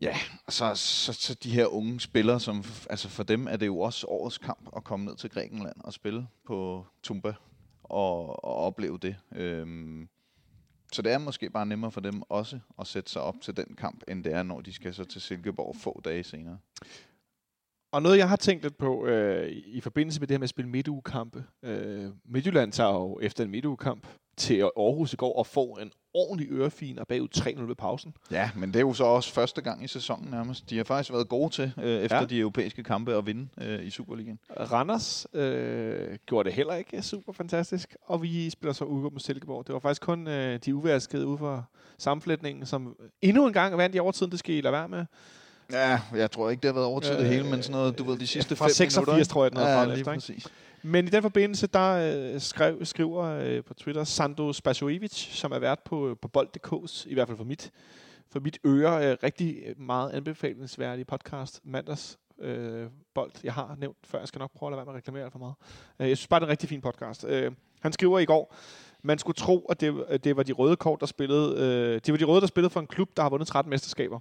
Ja, og så, så, så de her unge spillere, som, altså for dem er det jo også årets kamp at komme ned til Grækenland og spille på Tumba og, og opleve det. Øhm, så det er måske bare nemmere for dem også at sætte sig op til den kamp, end det er, når de skal så til Silkeborg få dage senere. Og noget, jeg har tænkt lidt på øh, i forbindelse med det her med at spille midtugekampe. Øh, Midtjylland tager jo efter en midtugekamp til Aarhus i går og får en ordentlig ørefin og bagud 3-0 ved pausen. Ja, men det er jo så også første gang i sæsonen nærmest. De har faktisk været gode til, øh, efter Ja. ja. de europæiske kampe, at vinde øh, i Superligaen. Randers øh, gjorde det heller ikke super fantastisk, og vi spiller så ude mod Silkeborg. Det var faktisk kun øh, de uvaskede ude for sammenflætningen, som endnu en gang vandt i overtiden. Det skal I lade være med. Ja, jeg tror ikke, det har været over til det Øh, hele, men sådan noget, du ved, de sidste fra fem 86 minutter. ikke? tror jeg, den havde ja, fra lige efter, ikke? Men i den forbindelse, der øh, skrev, skriver øh, på Twitter Sando Spasojevic, som er vært på, på Bold.dk's, i hvert fald for mit, for mit øre, øh, rigtig meget anbefalingsværdig podcast, mandags øh, Bold, jeg har nævnt før. Jeg skal nok prøve at lade være med at reklamere alt for meget. Øh, jeg synes bare, det er en rigtig fin podcast. Øh, han skriver i går, man skulle tro, at det, det var de røde kort, der spillede, øh, det var de røde, der spillede for en klub, der har vundet 13 mesterskaber.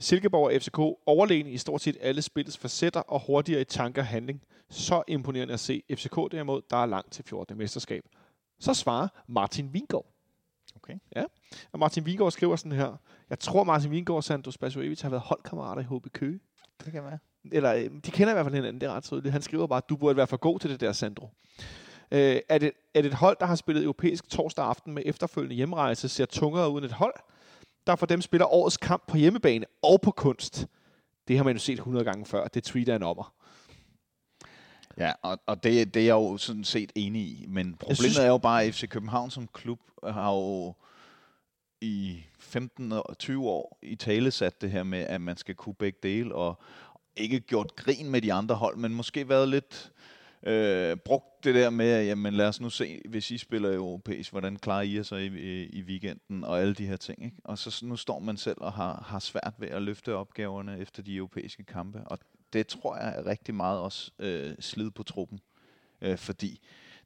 Silkeborg og FCK overlegen i stort set alle spillets facetter og hurtigere i tanker og handling. Så imponerende at se. FCK derimod, der er langt til 14. mesterskab. Så svarer Martin Vingård. Okay. Ja, og Martin Vingård skriver sådan her. Jeg tror, Martin Vingård og Sandro Spasojevic har været holdkammerater i HB Køge. Det kan være. Eller, øh, de kender i hvert fald hinanden, det er ret tydeligt. Han skriver bare, at du burde være for god til det der, Sandro. Øh, er, det, er det et hold, der har spillet europæisk torsdag aften med efterfølgende hjemrejse, ser tungere ud end et hold, der for dem spiller årets kamp på hjemmebane og på kunst? Det har man jo set 100 gange før. Det tweeter en ommer. Ja, og, og det, det er jeg jo sådan set enig i. Men problemet synes- er jo bare, at FC København som klub har jo i 15 og 20 år i tale sat det her med, at man skal kunne begge dele, og ikke gjort grin med de andre hold, men måske været lidt øh, brugt det der med, at jamen, lad os nu se, hvis I spiller europæisk, hvordan klarer I jer så i, i, i weekenden, og alle de her ting. Ikke? Og så nu står man selv og har, har svært ved at løfte opgaverne efter de europæiske kampe, og det tror jeg er rigtig meget også øh, slid på truppen. Øh, fordi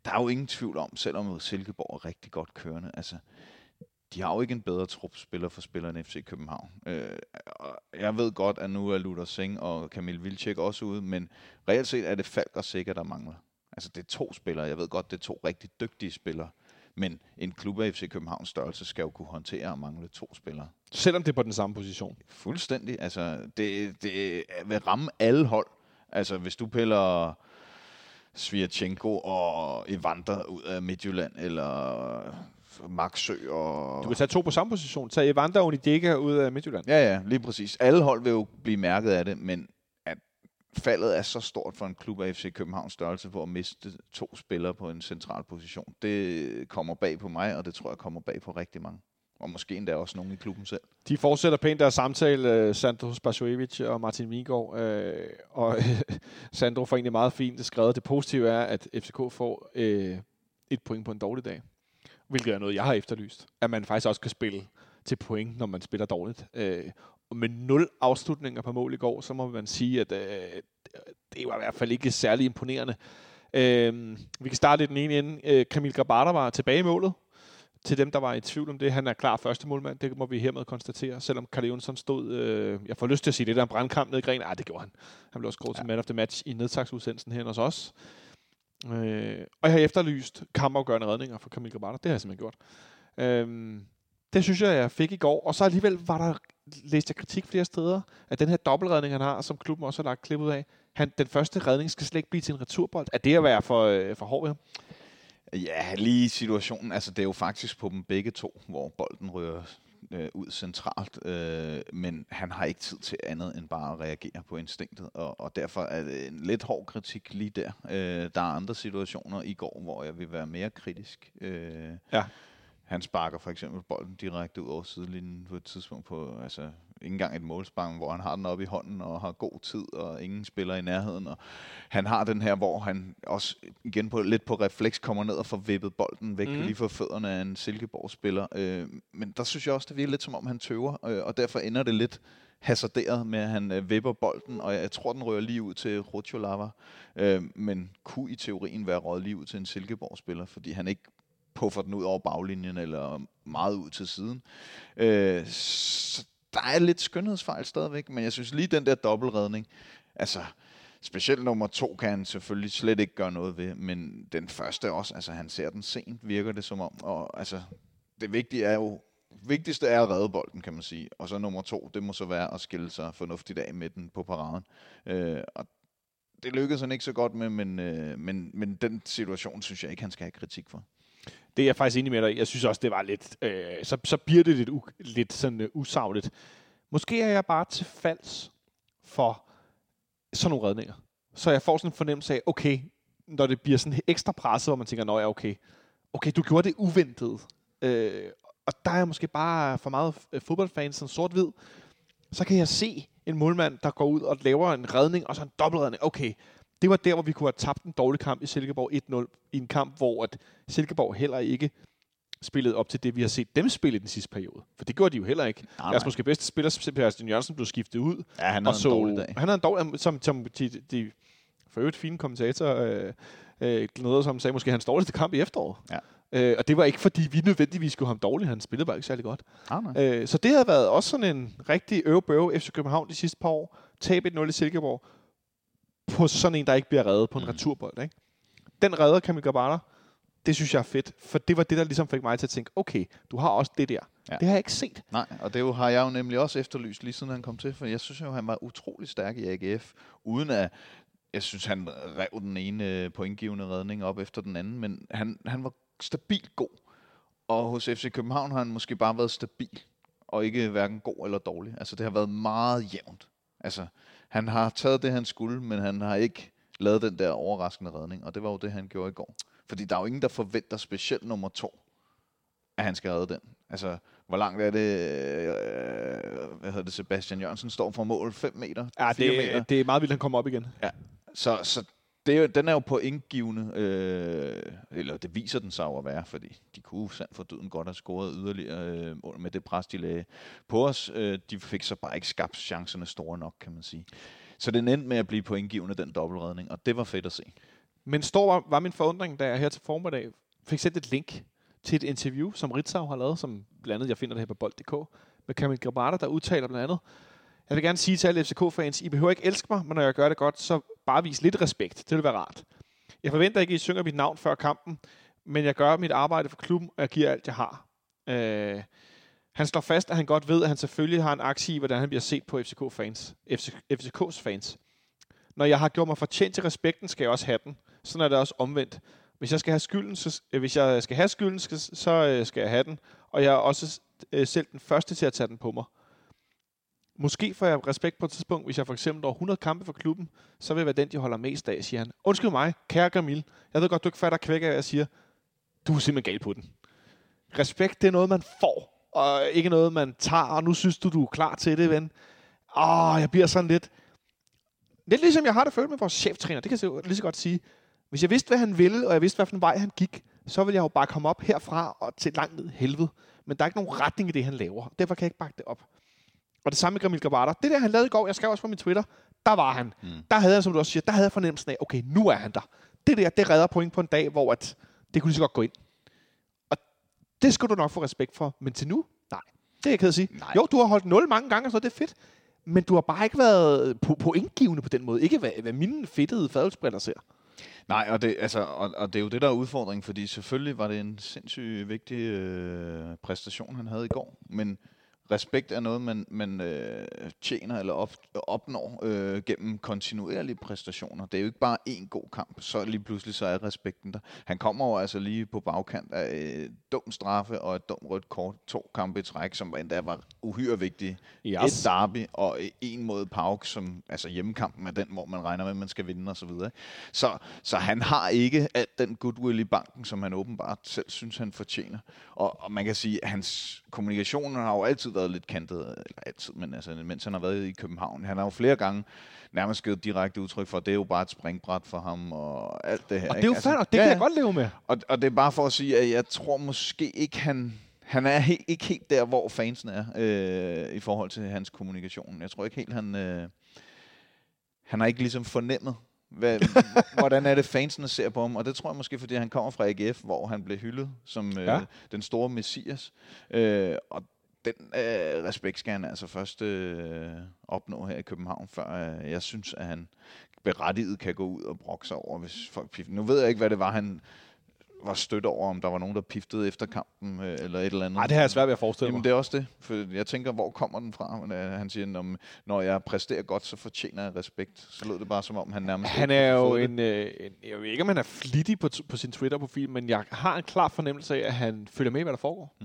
der er jo ingen tvivl om, selvom Silkeborg er rigtig godt kørende, altså de har jo ikke en bedre trupspiller for spilleren FC København. Øh, jeg ved godt, at nu er Luther Singh og Kamil Vilcek også ude, men reelt set er det Falk og Sikker, der mangler. Altså det er to spillere. Jeg ved godt, det er to rigtig dygtige spillere. Men en klub af FC Københavns størrelse skal jo kunne håndtere at mangle to spillere. Selvom det er på den samme position. Fuldstændig. Altså, det, det vil ramme alle hold. Altså, hvis du piller Svirchenko og Evander ud af Midtjylland, eller Maxø og... Du kan tage to på samme position. Tag Evander og Onideka ud af Midtjylland. Ja, ja, lige præcis. Alle hold vil jo blive mærket af det, men at faldet er så stort for en klub af FC Københavns størrelse for at miste to spillere på en central position, det kommer bag på mig, og det tror jeg kommer bag på rigtig mange. Og måske endda også nogen i klubben selv. De fortsætter pænt deres samtale, øh, Sandro Spasojevic og Martin Vingård, øh, og Sandro får egentlig meget fint skrevet. Det positive er, at FCK får øh, et point på en dårlig dag hvilket er noget, jeg har efterlyst. At man faktisk også kan spille til point, når man spiller dårligt. Øh, og med nul afslutninger på mål i går, så må man sige, at øh, det var i hvert fald ikke særlig imponerende. Øh, vi kan starte i den ene ende. Øh, Kamil Grabata var tilbage i målet. Til dem, der var i tvivl om det, han er klar første målmand, det må vi hermed konstatere, selvom Karl Jonsson stod, øh, jeg får lyst til at sige det der en brandkamp ned i Gren, nej, det gjorde han. Han blev også kåret ja. til man of the match i nedtagsudsendelsen her hos os. Øh, og jeg har efterlyst kampafgørende redninger for Kamil Grabata. Det har jeg simpelthen gjort. Øh, det synes jeg, jeg fik i går. Og så alligevel var der, læst jeg kritik flere steder, at den her dobbeltredning, han har, som klubben også har lagt klip ud af, han, den første redning skal slet ikke blive til en returbold. Er det at være for, øh, for hård ved ham? Ja, lige situationen. Altså, det er jo faktisk på dem begge to, hvor bolden rører øh, ud centralt, øh, men han har ikke tid til andet end bare at reagere på instinktet, og, og derfor er det en lidt hård kritik lige der. Øh, der er andre situationer i går, hvor jeg vil være mere kritisk. Øh, ja. Han sparker for eksempel bolden direkte ud over sidelinjen på et tidspunkt på, altså ikke engang et målspark, hvor han har den op i hånden og har god tid, og ingen spiller i nærheden. Og han har den her, hvor han også igen på, lidt på refleks kommer ned og får vippet bolden væk mm. lige for fødderne af en Silkeborg-spiller. Øh, men der synes jeg også, det virker lidt som om, han tøver, øh, og derfor ender det lidt hasarderet med, at han øh, vipper bolden, og jeg, jeg tror, den rører lige ud til Rutscholava, øh, men kunne i teorien være røget lige ud til en Silkeborg-spiller, fordi han ikke puffer den ud over baglinjen, eller meget ud til siden. Øh, så der er lidt skønhedsfejl stadigvæk, men jeg synes lige den der dobbeltredning, altså specielt nummer to kan han selvfølgelig slet ikke gøre noget ved, men den første også, altså han ser den sent, virker det som om, og altså det vigtige er jo, vigtigste er at redde bolden, kan man sige, og så nummer to, det må så være at skille sig fornuftigt af med den på paraden, øh, og det lykkedes han ikke så godt med, men, øh, men, men den situation synes jeg ikke, han skal have kritik for. Det er jeg faktisk enig med dig Jeg synes også, det var lidt... Øh, så, så bliver det lidt, u, lidt sådan uh, usagligt. Måske er jeg bare til falds for sådan nogle redninger. Så jeg får sådan en fornemmelse af, okay, når det bliver sådan ekstra presset, hvor man tænker, nå ja, okay, okay, du gjorde det uventet. Øh, og der er jeg måske bare for meget øh, fodboldfans, sådan sort-hvid. Så kan jeg se en målmand, der går ud og laver en redning, og så en dobbeltredning. Okay, det var der, hvor vi kunne have tabt en dårlig kamp i Silkeborg 1-0, i en kamp, hvor at Silkeborg heller ikke spillede op til det, vi har set dem spille i den sidste periode. For det gjorde de jo heller ikke. Nej, Deres måske bedste spiller, Sebastian Jørgensen, blev skiftet ud. Ja, han havde så, en dårlig dag. Han havde en dårlig som, som de, de for øvrigt fine kommentatorer, øh, øh, noget, som sagde, måske hans dårligste kamp i efteråret. Ja. Øh, og det var ikke, fordi vi nødvendigvis skulle have ham dårligt. Han spillede bare ikke særlig godt. Ah, nej. Øh, så det har været også sådan en rigtig øve FC København de sidste par år. Tab 1-0 i Silkeborg på sådan en, der ikke bliver reddet på en mm. returbold. Ikke? Den redder Kamil Gabata, det synes jeg er fedt, for det var det, der ligesom fik mig til at tænke, okay, du har også det der. Ja. Det har jeg ikke set. Nej, og det har jeg jo nemlig også efterlyst, lige siden han kom til, for jeg synes jo, han var utrolig stærk i AGF, uden at jeg synes, han rev den ene pointgivende redning op efter den anden, men han, han var stabilt god. Og hos FC København har han måske bare været stabil, og ikke hverken god eller dårlig. Altså, det har været meget jævnt. Altså, han har taget det, han skulle, men han har ikke lavet den der overraskende redning, og det var jo det, han gjorde i går. Fordi der er jo ingen, der forventer specielt nummer to, at han skal redde den. Altså, hvor langt er det, øh, hvad hedder det, Sebastian Jørgensen står for mål? 5 meter? Ja, det, meter? det er meget vildt, han kommer op igen. Ja, så, så det er, jo- den er jo på indgivende, øh, eller det viser den sig jo at være, fordi de kunne sandt for døden godt have scoret yderligere øh, med det pres, de lagde på os. Øh, de fik så bare ikke skabt chancerne store nok, kan man sige. Så den endte med at blive på indgivende, den dobbeltredning, og det var fedt at se. Men stor var, var min forundring, da jeg her til formiddag fik sendt et link til et interview, som Ritzau har lavet, som blandt andet, jeg finder det her på bold.dk, med Kamil Grabata, der udtaler blandt andet, jeg vil gerne sige til alle FCK-fans, I behøver ikke elske mig, men når jeg gør det godt, så bare vise lidt respekt. Det vil være rart. Jeg forventer ikke, at I synger mit navn før kampen, men jeg gør mit arbejde for klubben, og jeg giver alt, jeg har. Øh, han slår fast, at han godt ved, at han selvfølgelig har en aktie i, hvordan han bliver set på FCK-fans. FC, FCK's fans. Når jeg har gjort mig fortjent til respekten, skal jeg også have den. Sådan er det også omvendt. Hvis jeg skal have skylden, så, øh, hvis jeg skal have skylden, så, så øh, skal jeg have den. Og jeg er også øh, selv den første til at tage den på mig. Måske får jeg respekt på et tidspunkt, hvis jeg for eksempel over 100 kampe for klubben, så vil jeg være den, de holder mest af, siger han. Undskyld mig, kære Gamil. Jeg ved godt, du ikke fatter kvæk af, hvad jeg siger. Du er simpelthen gal på den. Respekt, det er noget, man får, og ikke noget, man tager, og nu synes du, du er klar til det, ven. Åh, jeg bliver sådan lidt... Lidt ligesom jeg har det følt med vores cheftræner, det kan jeg lige så godt sige. Hvis jeg vidste, hvad han ville, og jeg vidste, hvilken vej han gik, så ville jeg jo bare komme op herfra og til langt ned helvede. Men der er ikke nogen retning i det, han laver. Derfor kan jeg ikke bakke det op. Og det samme med Gramil Gabata. Det der, han lavede i går, jeg skrev også på min Twitter, der var han. Mm. Der havde han, som du også siger, der havde jeg fornemmelsen af, okay, nu er han der. Det der, det redder point på en dag, hvor at, det kunne lige så godt gå ind. Og det skulle du nok få respekt for. Men til nu, nej. Det er jeg ked at sige. Nej. Jo, du har holdt 0 mange gange, og så det er fedt. Men du har bare ikke været på, på indgivende på den måde. Ikke hvad, hvad mine fedtede fadelsbriller ser. Nej, og det, altså, og, og det er jo det, der er udfordringen, fordi selvfølgelig var det en sindssygt vigtig øh, præstation, han havde i går, men respekt er noget, man, man øh, tjener eller op, opnår øh, gennem kontinuerlige præstationer. Det er jo ikke bare én god kamp, så lige pludselig så er respekten der. Han kommer jo altså lige på bagkant af et dum straffe og et dumt rødt kort, to kampe i træk, som endda var uhyre vigtige. Yes. Et derby og en mod Pauk, som altså hjemmekampen er den, hvor man regner med, at man skal vinde osv. Så, så, så han har ikke alt den goodwill i banken, som han åbenbart selv synes, han fortjener. Og, og man kan sige, at hans kommunikation har jo altid været lidt kantet, eller altid, men altså, mens han har været i København. Han har jo flere gange nærmest givet direkte udtryk for, at det er jo bare et springbræt for ham og alt det her. Og det er jo ikke? fair, og det ja, kan jeg godt leve med. Og, og det er bare for at sige, at jeg tror måske ikke, han... Han er he- ikke helt der, hvor fansen er øh, i forhold til hans kommunikation. Jeg tror ikke helt, han... Øh, han har ikke ligesom fornemmet, hvad, hvordan er det, fansene ser på ham. Og det tror jeg måske, fordi han kommer fra AGF, hvor han blev hyldet som øh, ja. den store messias. Øh, og den øh, respekt skal han altså først øh, opnå her i København, før øh, jeg synes, at han berettiget kan gå ud og brokke sig over, hvis folk pifter. Nu ved jeg ikke, hvad det var, han var stødt over, om der var nogen, der piftede efter kampen, øh, eller et eller andet. Nej, det har jeg svært ved at forestille Jamen, mig. det er også det. For jeg tænker, hvor kommer den fra? Men, øh, han siger, når, når jeg præsterer godt, så fortjener jeg respekt. Så lød det bare, som om han nærmest... Han er jo en, øh, en... Jeg ved ikke, om han er flittig på, på sin Twitter-profil, men jeg har en klar fornemmelse af, at han følger med, i, hvad der foregår.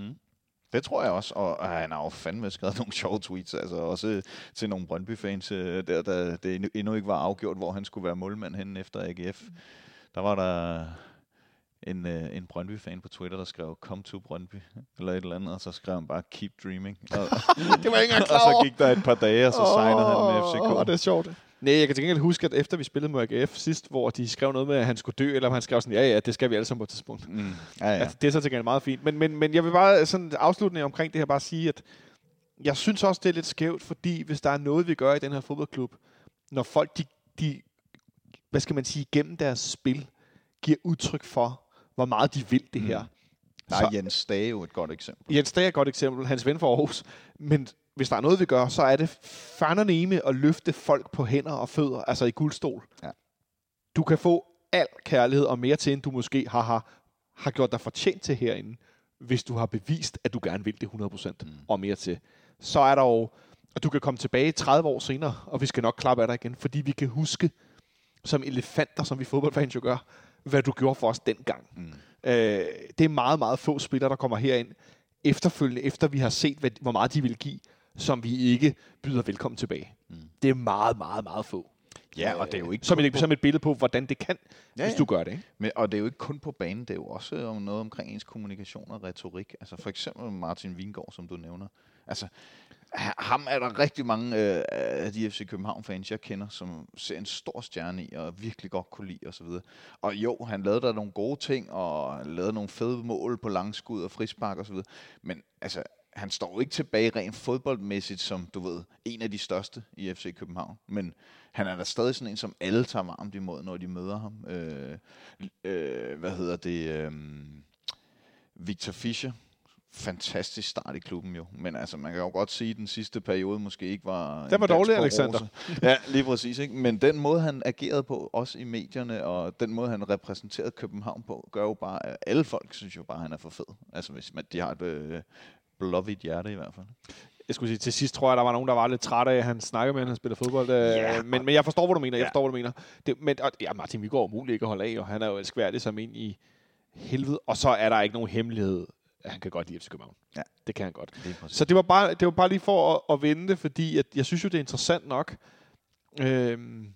Det tror jeg også, og, og han har jo fandme skrevet nogle sjove tweets, altså også til nogle Brøndby-fans, øh, der, der det endnu- ikke var afgjort, hvor han skulle være målmand hen efter AGF. Der var der en, øh, en Brøndby-fan på Twitter, der skrev, come to Brøndby, eller et eller andet, og så skrev han bare, keep dreaming. Og, det var ikke engang og så gik der et par dage, og så signede han med FCK. Åh, det er sjovt. Nej, jeg kan til gengæld huske, at efter vi spillede mod AGF sidst, hvor de skrev noget med, at han skulle dø, eller om han skrev sådan, ja, ja, det skal vi alle sammen på et tidspunkt. Mm. Ja, ja. Altså, det er så til gengæld meget fint. Men, men, men jeg vil bare sådan afslutning omkring det her bare sige, at jeg synes også, det er lidt skævt, fordi hvis der er noget, vi gør i den her fodboldklub, når folk, de, de hvad skal man sige, gennem deres spil, giver udtryk for, hvor meget de vil det her. Mm. Der er Jens Stage jo et godt eksempel. Jens Dag er et godt eksempel, hans ven fra Aarhus. Men hvis der er noget, vi gør, så er det fanderneme at løfte folk på hænder og fødder, altså i guldstol. Ja. Du kan få al kærlighed og mere til, end du måske har, har, har gjort dig fortjent til herinde, hvis du har bevist, at du gerne vil det 100% mm. og mere til. Så er der jo, at du kan komme tilbage 30 år senere, og vi skal nok klappe af dig igen, fordi vi kan huske, som elefanter, som vi fodboldfans jo gør, hvad du gjorde for os dengang. Mm. Øh, det er meget, meget få spillere, der kommer herind efterfølgende, efter vi har set, hvad, hvor meget de vil give, som vi ikke byder velkommen tilbage. Mm. Det er meget, meget, meget få. Ja, og det er jo ikke som et, på- som et billede på, hvordan det kan, Ja, hvis du gør det. Ikke? Men, og det er jo ikke kun på banen, det er jo også om noget omkring ens kommunikation og retorik. Altså for eksempel Martin Vingård, som du nævner. Altså, ha- ham er der rigtig mange øh, af de FC København-fans, jeg kender, som ser en stor stjerne i, og virkelig godt kunne lide osv. Og, og jo, han lavede der nogle gode ting, og lavede nogle fede mål på langskud og frispark osv. Men altså, han står ikke tilbage rent fodboldmæssigt som, du ved, en af de største i FC København. Men han er da stadig sådan en, som alle tager varmt imod, når de møder ham. Øh, øh, hvad hedder det? Øh, Victor Fischer, fantastisk start i klubben jo. Men altså, man kan jo godt sige, at den sidste periode måske ikke var... Den var dårlig, Alexander. Ja, lige præcis. Ikke? Men den måde, han agerede på, også i medierne, og den måde, han repræsenterede København på, gør jo bare, at alle folk synes jo bare, at han er for fed. Altså, hvis man, de har et øh, blåhvidt hjerte i hvert fald. Jeg skulle sige, til sidst tror jeg, der var nogen, der var lidt trætte af, at han snakkede med, at han spiller fodbold. Ja, Øh, men, men jeg forstår, hvad du mener. Jeg forstår, hvad du mener. Det, men, og, ja, Martin Viggaard er umuligt ikke at holde af, og han er jo elskværdig som ind i helvede. Og så er der ikke nogen hemmelighed, at han kan godt lide FC København. Ja. Det kan han godt. Så det var bare, det var bare lige for at, at vende det, fordi at jeg synes jo, det er interessant nok, øhm,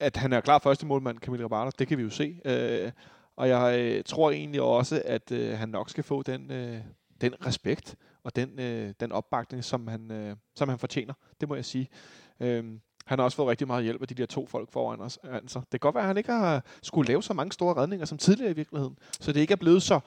at han er klar første målmand, Camille Rabata. Det kan vi jo se. Øh, og jeg øh, tror egentlig også, at øh, han nok skal få den, øh, den respekt og den, øh, den opbakning, som han, øh, som han fortjener. Det må jeg sige. Øhm, han har også fået rigtig meget hjælp af de der to folk foran os. Altså, det kan godt være, at han ikke har skulle lave så mange store redninger som tidligere i virkeligheden. Så det ikke er blevet så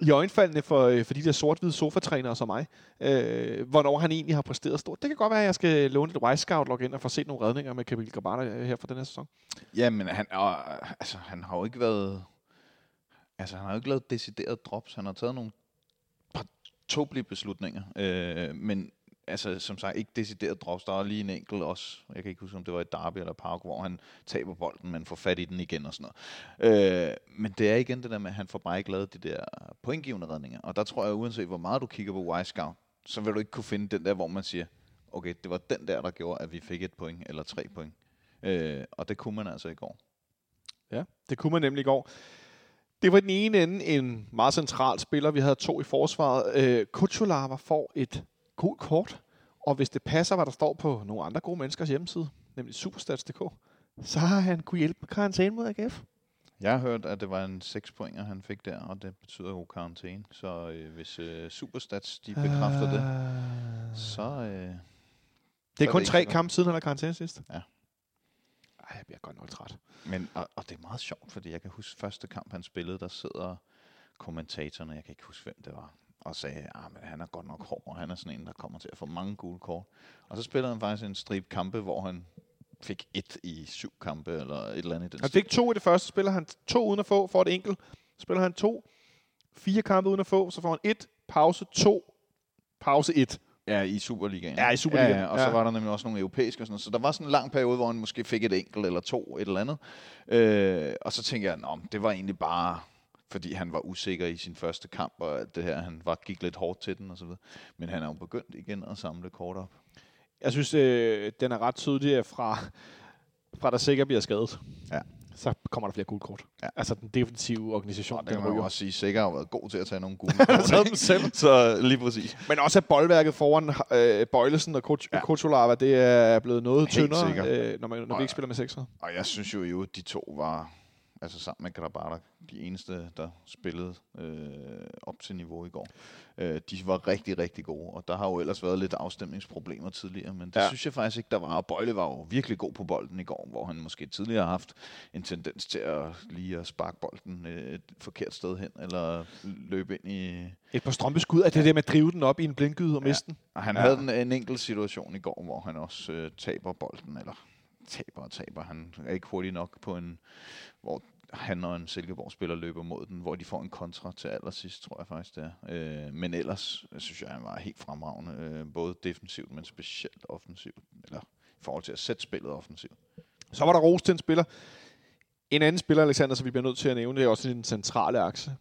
i øjenfaldene for, øh, for de der sort-hvide sofatrænere som mig, øh, hvornår han egentlig har præsteret stort. Det kan godt være, at jeg skal låne et Wisecout log ind og få set nogle redninger med Camille Grabata øh, her for den her sæson. Ja, men han, øh, altså, han har jo ikke været... Altså, han har jo ikke lavet decideret drops. Han har taget nogle tåbelige beslutninger. Øh, men altså, som sagt, ikke decideret drops. Der er lige en enkelt også. Jeg kan ikke huske, om det var et derby eller park, hvor han taber bolden, men får fat i den igen og sådan noget. Øh, men det er igen det der med, at han får bare ikke lavet de der pointgivende redninger. Og der tror jeg, uanset hvor meget du kigger på Wisecout, så vil du ikke kunne finde den der, hvor man siger, okay, det var den der, der gjorde, at vi fik et point eller tre point. Øh, og det kunne man altså i går. Ja, det kunne man nemlig i går. Det var den ene ende en meget central spiller. Vi havde to i forsvaret. Øh, Kuchulava får et gult kort, og hvis det passer, hvad der står på nogle andre gode menneskers hjemmeside, nemlig superstats.dk, så har han kunne hjælpe med karantæne mod AGF. Jeg har hørt, at det var en 6 pointer, han fik der, og det betyder jo karantæne. Så øh, hvis øh, Superstats de bekræfter uh, det, så... Øh, Det så er kun ikke tre så kampe siden, han har karantæne sidst. Ja. Ej, jeg bliver godt nok træt. Men, og, og det er meget sjovt, fordi jeg kan huske første kamp, han spillede, der sidder kommentatorerne, jeg kan ikke huske, hvem det var, og sagde, at han er godt nok hård, og han er sådan en, der kommer til at få mange gule kort. Og så spillede han faktisk en strip kampe, hvor han fik et i syv kampe, eller et eller andet i den Han fik to i det første, spiller han to uden at få, får et enkelt. Spiller han to, fire kampe uden at få, så får han et, pause to, pause et. Ja, i Superligaen. Ja, i Superligaen, Ja, ja, og så ja. var der nemlig også nogle europæiske og sådan noget. Så der var sådan en lang periode, hvor han måske fik et enkelt eller to, et eller andet. Øh, og så tænkte jeg, at det var egentlig bare fordi han var usikker i sin første kamp, og alt det her, han var, gik lidt hårdt til den og så videre. Men han er jo begyndt igen at samle kort op. Jeg synes, øh, den er ret tydelig fra, fra der sikkert bliver skadet. Ja. Så kommer der flere gule kort. Ja. Altså den defensive organisation, Og det den kan man jo også sige, Sikker har været god til at tage nogle gule kort. dem selv. så lige præcis. Men også at boldværket foran øh, Bøjlesen og Koch- Ja. Kocholava, det er blevet noget Helt tyndere, sikkert. øh, når, man, når vi ikke spiller med sekser. Og jeg synes jo, jo at de to var, altså sammen med Grabata, de eneste, der spillede øh, op til niveau i går. Øh, de var rigtig, rigtig gode, og der har jo ellers været lidt afstemningsproblemer tidligere, men det Ja. ja. synes jeg faktisk ikke, der var. Og Bøjle var jo virkelig god på bolden i går, hvor han måske tidligere har haft en tendens til at lige at sparke bolden øh, et forkert sted hen, eller løbe ind i... Et par strømpeskud af det der med at drive den op i en blindgyde og Ja. miste den. Og han Ja. ja. havde en, en enkelt situation i går, hvor han også øh, taber bolden, eller taber og taber. Han er ikke hurtig nok på en, hvor han og en Silkeborg-spiller løber mod den, hvor de får en kontra til allersidst, tror jeg faktisk det er. Øh, men ellers øh, synes jeg, han var helt fremragende, øh, både defensivt, men specielt offensivt, eller i forhold til at sætte spillet offensivt. Så var der ros til en spiller. En anden spiller, Alexander, som vi bliver nødt til at nævne, det er også i den centrale akse.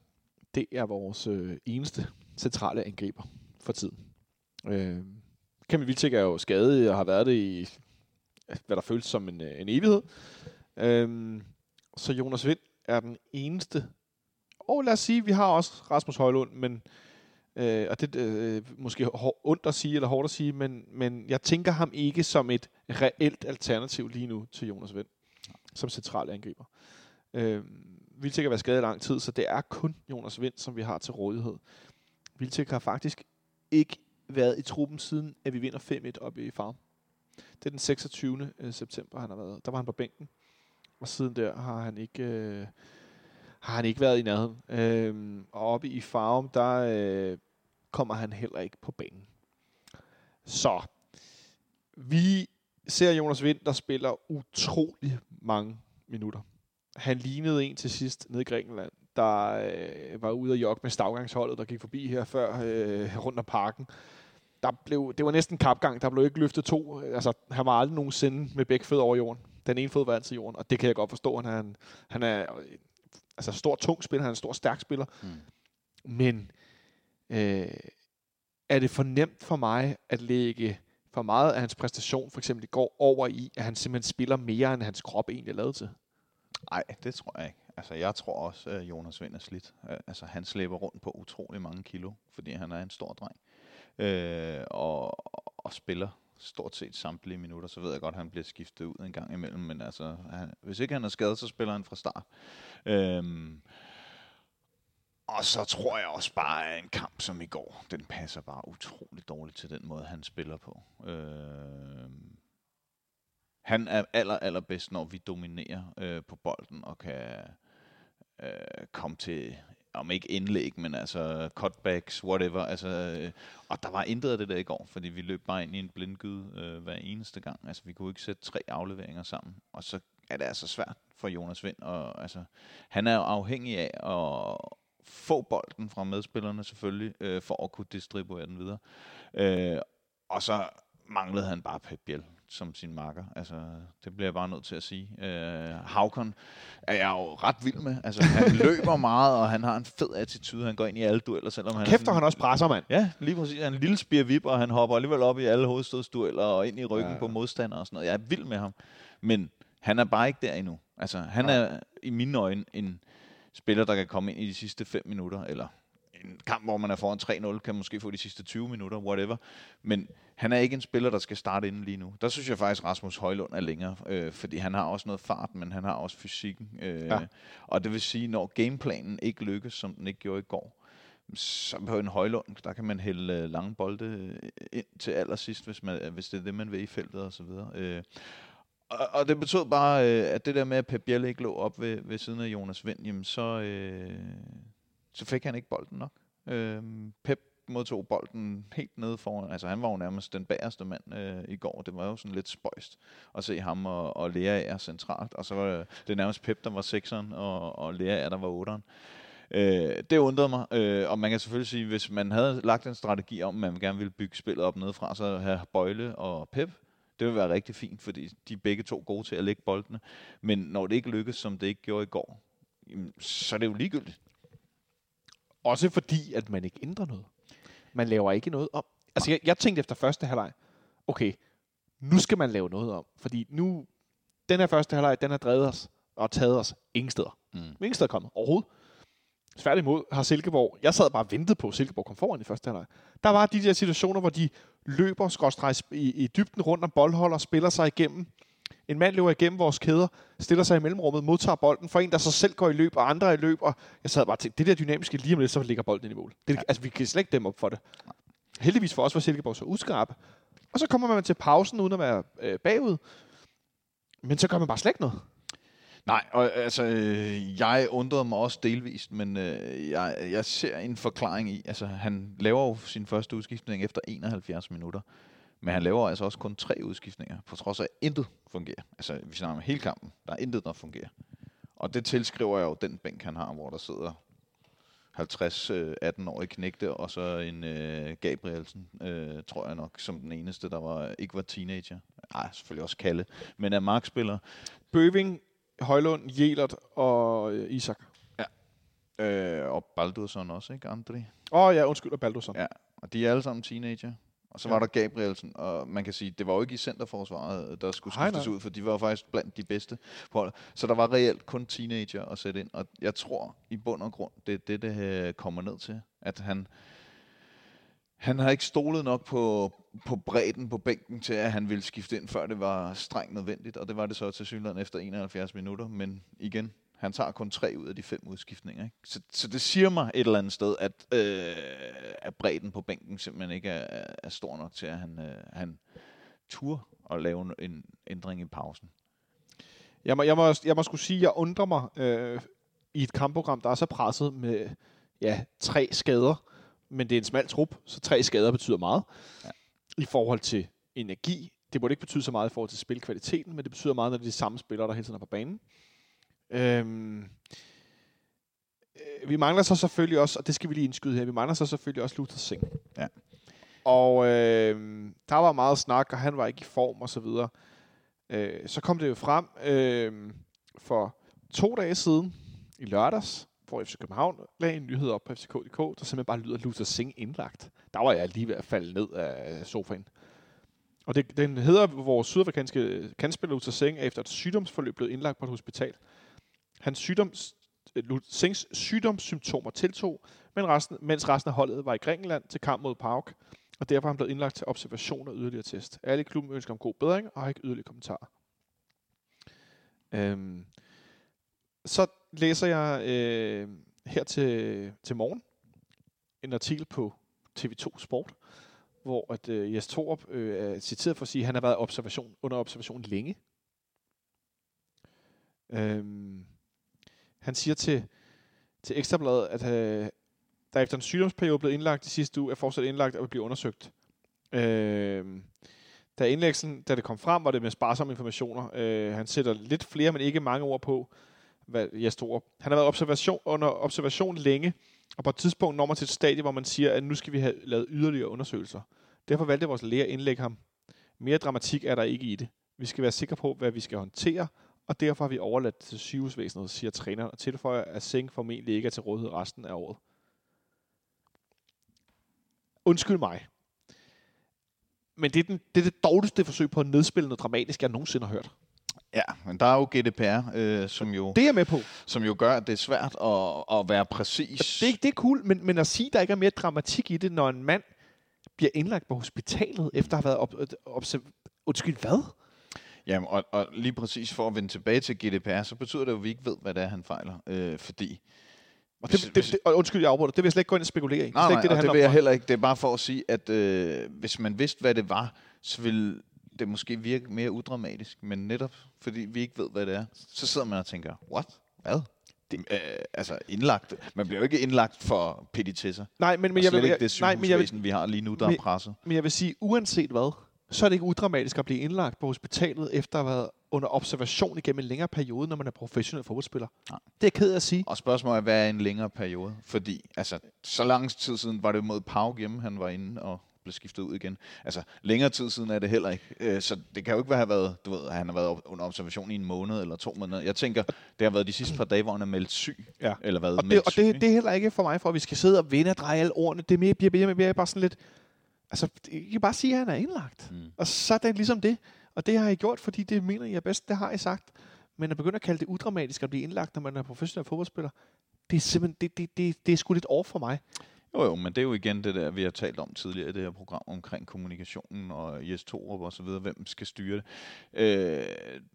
Det er vores øh, eneste centrale angriber for tiden. Øh, Kamil Vilcek er jo skadet og har været det i, hvad der føles som en, øh, en evighed. Øhm, så Jonas Vind er den eneste. Og lad os sige, vi har også Rasmus Højlund, men Øh, og det er øh, måske hår, ondt at sige, eller hårdt at sige, men, men jeg tænker ham ikke som et reelt alternativ lige nu til Jonas Vind, som central angriber. Øh, Vilcek har været skadet i lang tid, så det er kun Jonas Vind, som vi har til rådighed. Vilcek har faktisk ikke været i truppen siden, at vi vinder 5-1 oppe i Farm. Det er den 26. Øh, september, han har været. Der var han på bænken. Og siden der har han ikke, øh, har han ikke været i nærheden. Øhm, og oppe i Farum, der øh, kommer han heller ikke på banen. Så vi ser Jonas Vind, der spiller utrolig mange minutter. Han lignede en til sidst nede i Grækenland, der øh, var ude at jogge med stavgangsholdet, der gik forbi her før øh, rundt om parken. Der blev, det var næsten kapgang. Der blev ikke løftet to. Altså, han var aldrig nogensinde med begge fødder over jorden. Den ene fod var altid jorden, og det kan jeg godt forstå. Han er, en, han er altså, stor, tung spiller. Han er en stor, stærk spiller. Mm. Men øh, er det for nemt for mig at lægge for meget af hans præstation, for eksempel i går, over i, at han simpelthen spiller mere, end hans krop egentlig er lavet til? Nej, det tror jeg ikke. Altså, jeg tror også, at Jonas Vind er slidt. Altså, han slæber rundt på utrolig mange kilo, fordi han er en stor dreng. Øh, og, og spiller stort set samtlige minutter, så ved jeg godt, at han bliver skiftet ud en gang imellem, men altså, han, hvis ikke han er skadet, så spiller han fra start. Øh, og så tror jeg også bare, at en kamp som i går, den passer bare utrolig dårligt til den måde, han spiller på. Øh, han er aller, aller bedst, når vi dominerer øh, på bolden og kan øh, komme til, om ikke indlæg, men altså cutbacks, whatever. Altså, øh, og der var intet af det der i går, fordi vi løb bare ind i en blindgyde øh, hver eneste gang. Altså, vi kunne ikke sætte tre afleveringer sammen, og så er det altså svært for Jonas Vind. Og, altså, han er jo afhængig af at få bolden fra medspillerne selvfølgelig, øh, for at kunne distribuere den videre. Øh, og så manglede han bare Pep Biel som sin marker. Altså, det bliver jeg bare nødt til at sige. Øh, Havkon er jeg jo ret vild med. Altså, han løber meget, og han har en fed attitude. Han går ind i alle dueller, selvom han... Kæft, han også presser, mand. Ja, lige præcis. Han er en lille spirvip, og han hopper alligevel op i alle hovedstødsdueller og ind i ryggen ja. på modstandere og sådan noget. Jeg er vild med ham. Men han er bare ikke der endnu. Altså, han er i mine øjne en spiller, der kan komme ind i de sidste 5 minutter, eller en kamp, hvor man er foran 3-0, kan måske få de sidste 20 minutter, whatever. Men han er ikke en spiller, der skal starte inden lige nu. Der synes jeg faktisk, Rasmus Højlund er længere, øh, fordi han har også noget fart, men han har også fysikken. Øh, ja. Og det vil sige, når gameplanen ikke lykkes, som den ikke gjorde i går, så på en Højlund, der kan man hælde øh, lange bolde ind til allersidst, hvis, man, hvis det er det, man vil i feltet og så videre. Øh, og, og det betød bare, øh, at det der med, at Pep Biel ikke lå op ved, ved siden af Jonas Vind, jamen så, øh, så fik han ikke bolden nok. Øh, Pep modtog bolden helt nede foran. Altså han var jo nærmest den bagerste mand øh, i går. Det var jo sådan lidt spøjst at se ham og, og Lea er centralt. Og så var det nærmest Pep, der var sekseren, og, og Lea er der var otteren. Øh, det undrede mig, øh, og man kan selvfølgelig sige, hvis man havde lagt en strategi om, at man gerne ville bygge spillet op nedefra, så have Bøjle og Pep, det vil være rigtig fint, fordi de er begge to gode til at lægge boldene. Men når det ikke lykkes, som det ikke gjorde i går, så er det jo ligegyldigt. Også fordi, at man ikke ændrer noget. Man laver ikke noget om. Altså, jeg, jeg tænkte efter første halvleg, okay, nu skal man lave noget om. Fordi nu, den her første halvleg, den har drevet os og taget os ingen steder. Mm. Ingen steder kommet overhovedet. Tværtimod har Silkeborg, jeg sad bare og ventede på, at Silkeborg kom foran i første halvleg. Der var de der situationer, hvor de løber i, i dybden rundt om boldholder, spiller sig igennem. En mand løber igennem vores kæder, stiller sig i mellemrummet, modtager bolden for en, der så selv går i løb, og andre er i løb, og jeg sad bare til det der dynamiske lige om lidt, så ligger bolden i mål. Det, ja. Altså, vi kan slet ikke dem op for det. Heldigvis for os var Silkeborg så uskarpe. Og så kommer man til pausen, uden at være øh, bagud. Men så gør man bare slet ikke noget. Nej, og altså, øh, jeg undrede mig også delvist, men øh, jeg, jeg ser en forklaring i, altså han laver jo sin første udskiftning efter 71 minutter, men han laver altså også kun tre udskiftninger, på trods af, at intet fungerer. Altså, vi snakker om hele kampen, der er intet, der fungerer. Og det tilskriver jeg jo den bænk, han har, hvor der sidder 50-18-årige øh, knægte, og så en øh, Gabrielsen, øh, tror jeg nok, som den eneste, der var ikke var teenager. Nej, selvfølgelig også Kalle, men er markspiller. Bøving Højlund, Jelert og øh, Isak. Ja. Øh, og Baldursson også, ikke, Andri? Åh oh, ja, undskyld, og Baldursson. Ja, og de er alle sammen teenager. Og så ja. var der Gabrielsen, og man kan sige, det var jo ikke i centerforsvaret, der skulle skiftes ud, for de var faktisk blandt de bedste på holdet. Så der var reelt kun teenager at sætte ind, og jeg tror i bund og grund, det er det, det kommer ned til. At han, han har ikke stolet nok på, på bredden på bænken til, at han ville skifte ind, før det var strengt nødvendigt, og det var det så til synligheden efter 71 minutter. Men igen, Han tager kun tre ud af de fem udskiftninger. Ikke? Så, så det siger mig et eller andet sted, at, øh, at bredden på bænken simpelthen ikke er, er stor nok til, at han, øh, han tur at lave en ændring i pausen. Jeg må, jeg må, jeg må skulle sige, at jeg undrer mig øh, i et kampprogram, der er så presset med ja, tre skader, men det er en smal trup, så tre skader betyder meget. Ja. I forhold til energi, det burde ikke betyde så meget i forhold til spilkvaliteten, men det betyder meget, når det er de samme spillere, der hele tiden er på banen. Øhm, øh, vi mangler så selvfølgelig også, og det skal vi lige indskyde her, vi mangler så selvfølgelig også Luther Singh. Ja. Og øh, der var meget snak, og han var ikke i form og så videre. Øh, så kom det jo frem øh, for to dage siden, i lørdags, hvor FC København lagde en nyhed op på FCK.dk, der simpelthen bare lyder Luther Singh indlagt. Der var jeg lige ved at falde ned af sofaen. Og det, den hedder vores sydafrikanske kandspiller Luther Singh efter et sygdomsforløb blev indlagt på et hospital. Hans sygdoms, øh, Singhs sygdomssymptomer tiltog, men resten, mens resten af holdet var i Grækenland til kamp mod Park, og derfor er han blevet indlagt til observation og yderligere test. Alle i klubben ønsker om god bedring og har ikke yderligere kommentarer. Øhm, så læser jeg øh, her til, til morgen en artikel på TV2 Sport, hvor at, øh, Jes Torup øh, er citeret for at sige, at han har været observation, under observation længe. Øhm, han siger til, til Ekstrabladet, at øh, der efter en sygdomsperiode blev indlagt i sidste uge, er fortsat indlagt og vil blive undersøgt. Øh, da indlæggelsen, da det kom frem, var det med sparsomme informationer. Øh, han sætter lidt flere, men ikke mange ord på, hvad jeg står Han har været observation, under observation længe, og på et tidspunkt når man til et stadie, hvor man siger, at nu skal vi have lavet yderligere undersøgelser. Derfor valgte vores læger at indlægge ham. Mere dramatik er der ikke i det. Vi skal være sikre på, hvad vi skal håndtere, og derfor har vi overladt til sygehusvæsenet, siger træneren, og tilføjer, at Seng formentlig ikke er til rådighed resten af året. Undskyld mig. Men det er, den, det er det dårligste forsøg på at nedspille noget dramatisk, jeg nogensinde har hørt. Ja, men der er jo GDPR, øh, som jo... Det er med på. Som jo gør, at det er svært at, at være præcis. Det, det er cool, men, men at sige, at der ikke er mere dramatik i det, når en mand bliver indlagt på hospitalet, efter at have været op, op, Undskyld, hvad? Jamen, og, og lige præcis for at vende tilbage til GDPR, så betyder det jo, at vi ikke ved, hvad det er, han fejler. Øh, fordi og det, det, det, og undskyld, jeg afbryder. Det vil jeg slet ikke gå ind og spekulere i. Nej, det, nej, det, det, det vil jeg heller ikke. Det er bare for at sige, at øh, hvis man vidste, hvad det var, så ville det måske virke mere udramatisk. Men netop fordi vi ikke ved, hvad det er, så sidder man og tænker, what? Hvad? Det, øh, altså indlagt. Man bliver jo ikke indlagt for petitesser. Nej, men, men jeg vil, ikke det nej, men jeg vil, vi har lige nu, der men, er presset. Men jeg vil sige, uanset hvad, så er det ikke udramatisk at blive indlagt på hospitalet, efter at have været under observation igennem en længere periode, når man er professionel fodboldspiller. Nej. Det er ked af at sige. Og spørgsmålet er, hvad er en længere periode? Fordi altså, så lang tid siden var det mod Pau hjemme, han var inde og blev skiftet ud igen. Altså, længere tid siden er det heller ikke. Øh, så det kan jo ikke have været, du ved, at han har været under observation i en måned eller to måneder. Jeg tænker, det har været de sidste par dage, hvor han er meldt syg. Ja. Eller været og det, og det, det er heller ikke for mig, for at vi skal sidde og vende og dreje alle ordene. Det er mere, bliver, bliver, bliver bare sådan lidt, Altså, I kan bare sige, at han er indlagt. Mm. Og så er det ligesom det. Og det har I gjort, fordi det mener I er bedst. Det har I sagt. Men at begynde at kalde det udramatisk at blive indlagt, når man er professionel fodboldspiller, det er simpelthen, det, det, det, det er sgu lidt over for mig. Jo, jo, men det er jo igen det der, vi har talt om tidligere i det her program omkring kommunikationen og Jes Torup og så videre, hvem skal styre det. Øh,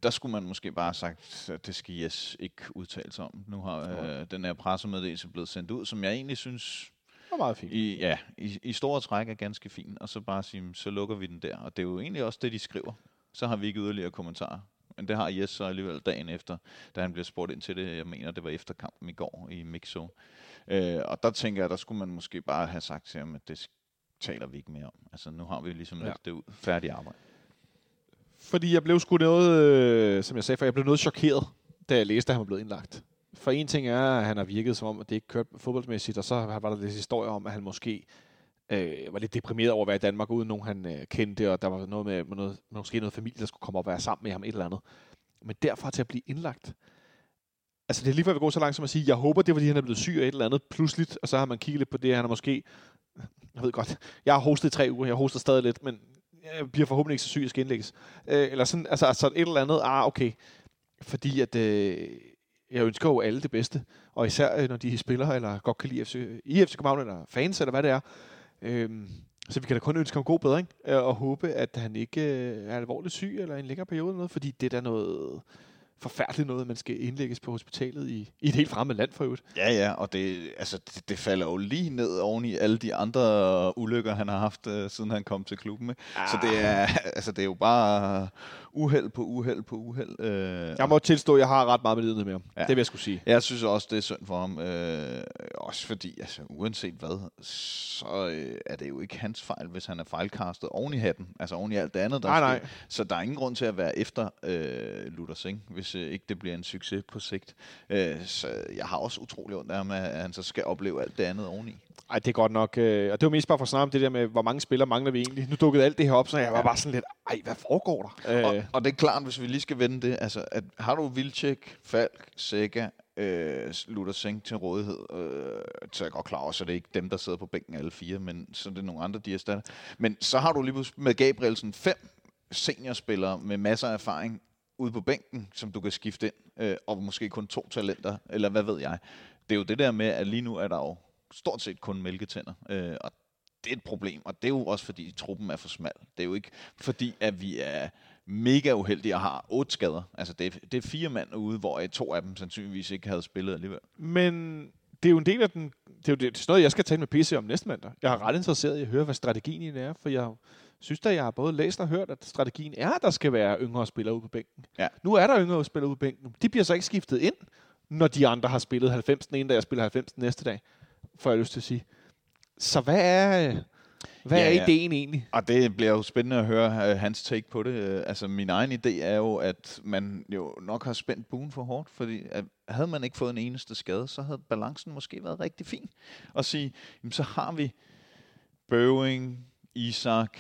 der skulle man måske bare have sagt, at det skal Jes ikke udtale sig om. Nu har øh, den her pressemeddelelse blevet sendt ud, som jeg egentlig synes var meget fint. I, ja, i, i store træk er ganske fint, og så bare sige, så lukker vi den der. Og det er jo egentlig også det, de skriver. Så har vi ikke yderligere kommentarer. Men det har Jes så alligevel dagen efter, da han bliver spurgt ind til det. Jeg mener, det var efter kampen i går i Mixo. Øh, og der tænker jeg, der skulle man måske bare have sagt til ham, at det taler vi ikke mere om. Altså nu har vi ligesom ja. det ud. Færdig arbejde. Fordi jeg blev sgu noget, øh, som jeg sagde før, jeg blev noget chokeret, da jeg læste, at han var blevet indlagt for en ting er, at han har virket som om, at det ikke kørte fodboldmæssigt, og så var der lidt historie om, at han måske øh, var lidt deprimeret over at være i Danmark, uden nogen han øh, kendte, og der var noget med, med noget, måske noget familie, der skulle komme og være sammen med ham, et eller andet. Men derfra til at blive indlagt, altså det er lige før vi går så langt som at sige, jeg håber, det er fordi, han er blevet syg af et eller andet pludseligt, og så har man kigget lidt på det, han er måske, jeg ved godt, jeg har hostet i tre uger, jeg hoster stadig lidt, men jeg bliver forhåbentlig ikke så syg, at skal indlægges. Øh, eller sådan, altså, altså et eller andet, ah okay, fordi at, øh, jeg ønsker jo alle det bedste, og især øh, når de spiller, eller godt kan lide FC, i FC København, eller fans, eller hvad det er. Øhm, så vi kan da kun ønske ham god bedring, øh, og håbe, at han ikke øh, er alvorligt syg, eller en længere periode eller noget, fordi det er da noget, forfærdeligt noget, man skal indlægges på hospitalet i, i et helt fremmed land for øvrigt. Ja, ja, og det, altså, det, det falder jo lige ned oven i alle de andre ulykker, han har haft, uh, siden han kom til klubben. Ikke? Ah. Så det er, altså, det er jo bare uheld på uheld på uheld. Uh, jeg må tilstå, at jeg har ret meget med med ham. Ja. Det vil jeg skulle sige. Jeg synes også, det er synd for ham. Uh, også fordi, altså, uanset hvad, så uh, er det jo ikke hans fejl, hvis han er fejlkastet oven i hatten. Altså oven i alt det andet, der nej, nej. Så der er ingen grund til at være efter uh, Luther Singh, hvis uh, ikke det bliver en succes på sigt. Uh, så jeg har også utrolig ondt af ham, at han så skal opleve alt det andet oveni. Ej, det er godt nok. Øh, og det var mest bare for at snakke om det der med, hvor mange spillere mangler vi egentlig. Nu dukkede alt det her op, så jeg var bare sådan lidt, ej, hvad foregår der? Og, øh. og det er klart, hvis vi lige skal vende det, altså, at har du Vilcek, Falk, Sega, øh, Luther Singh til rådighed, øh, så er jeg godt klar over, så det er ikke dem, der sidder på bænken alle fire, men så er det nogle andre, de erstatter. Men så har du lige med Gabrielsen fem seniorspillere med masser af erfaring ude på bænken, som du kan skifte ind, øh, og måske kun to talenter, eller hvad ved jeg. Det er jo det der med, at lige nu er der jo stort set kun mælketænder. Øh, og det er et problem, og det er jo også fordi truppen er for smal. Det er jo ikke fordi, at vi er mega uheldige og har otte skader. Altså det er, det er fire mand ude, hvor to af dem sandsynligvis ikke havde spillet alligevel. Men det er jo en del af den... Det er jo det, det er noget, jeg skal tale med PC om næste mandag. Jeg er ret interesseret i at høre, hvad strategien er, for jeg synes da, jeg har både læst og hørt, at strategien er, at der skal være yngre spillere ude på bænken. Ja. Nu er der yngre spillere ude på bænken. De bliver så ikke skiftet ind, når de andre har spillet 90 den ene dag, og spiller 90 den næste dag får jeg lyst til at sige. Så hvad er, hvad ja, er ideen ja. egentlig? Og det bliver jo spændende at høre uh, hans take på det. Uh, altså min egen idé er jo, at man jo nok har spændt buen for hårdt, fordi at havde man ikke fået en eneste skade, så havde balancen måske været rigtig fin. Og sige, jamen, så har vi Bøving, Isak,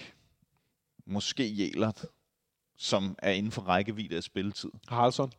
måske Jelert, som er inden for rækkevidde af spilletid. Haraldsson.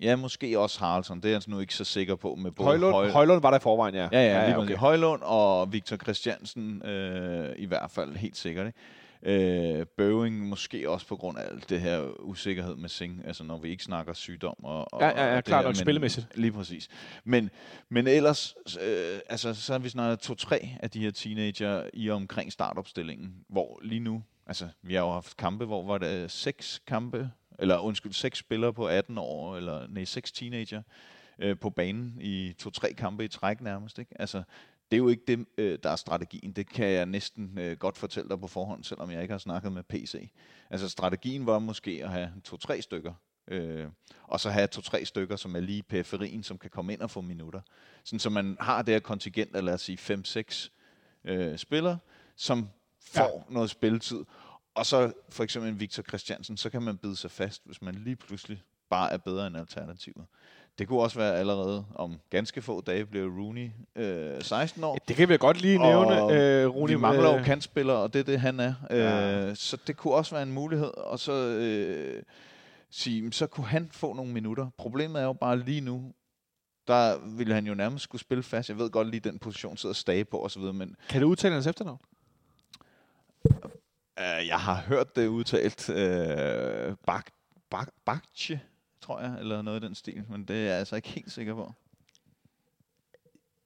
Ja, måske også Haraldsson. Det er jeg altså nu ikke så sikker på. Med både Højlund, Høj... Højlund var der i forvejen, ja. Ja, ja, ja, ja okay. Højlund og Victor Christiansen øh, i hvert fald helt sikkert. Ikke? Øh, Bøving måske også på grund af alt det her usikkerhed med Sing, altså når vi ikke snakker sygdom. Og, og, ja, ja, ja og klart nok spillemæssigt. Lige præcis. Men, men ellers, øh, altså, så har vi snart to-tre af de her teenager i omkring startopstillingen, hvor lige nu, altså vi har jo haft kampe, hvor var det øh, seks kampe, eller undskyld, seks spillere på 18 år, eller nej, seks teenager øh, på banen i to-tre kampe i træk nærmest. Ikke? Altså, det er jo ikke det, øh, der er strategien. Det kan jeg næsten øh, godt fortælle dig på forhånd, selvom jeg ikke har snakket med PC. Altså strategien var måske at have to-tre stykker, øh, og så have to-tre stykker, som er lige i periferien, som kan komme ind og få minutter. Sådan, så man har det her kontingent af, lad os sige, fem-seks øh, spillere, som får ja. noget spilletid, og så for eksempel en Victor Christiansen, så kan man bide sig fast, hvis man lige pludselig bare er bedre end alternativet. Det kunne også være allerede om ganske få dage bliver Rooney øh, 16 år. Ja, det kan vi godt lige nævne. Og øh, Rooney vi mangler jo øh, kantspillere, og det er det, han er. Ja. Øh, så det kunne også være en mulighed. Og så øh, sige, så kunne han få nogle minutter. Problemet er jo bare lige nu, der ville han jo nærmest skulle spille fast. Jeg ved godt lige, den position sidder stage på osv. Men kan du udtale hans efternavn? Uh, jeg har hørt det udtalt uh, bak, bak, bakche, tror jeg, eller noget i den stil, men det er jeg altså ikke helt sikker på.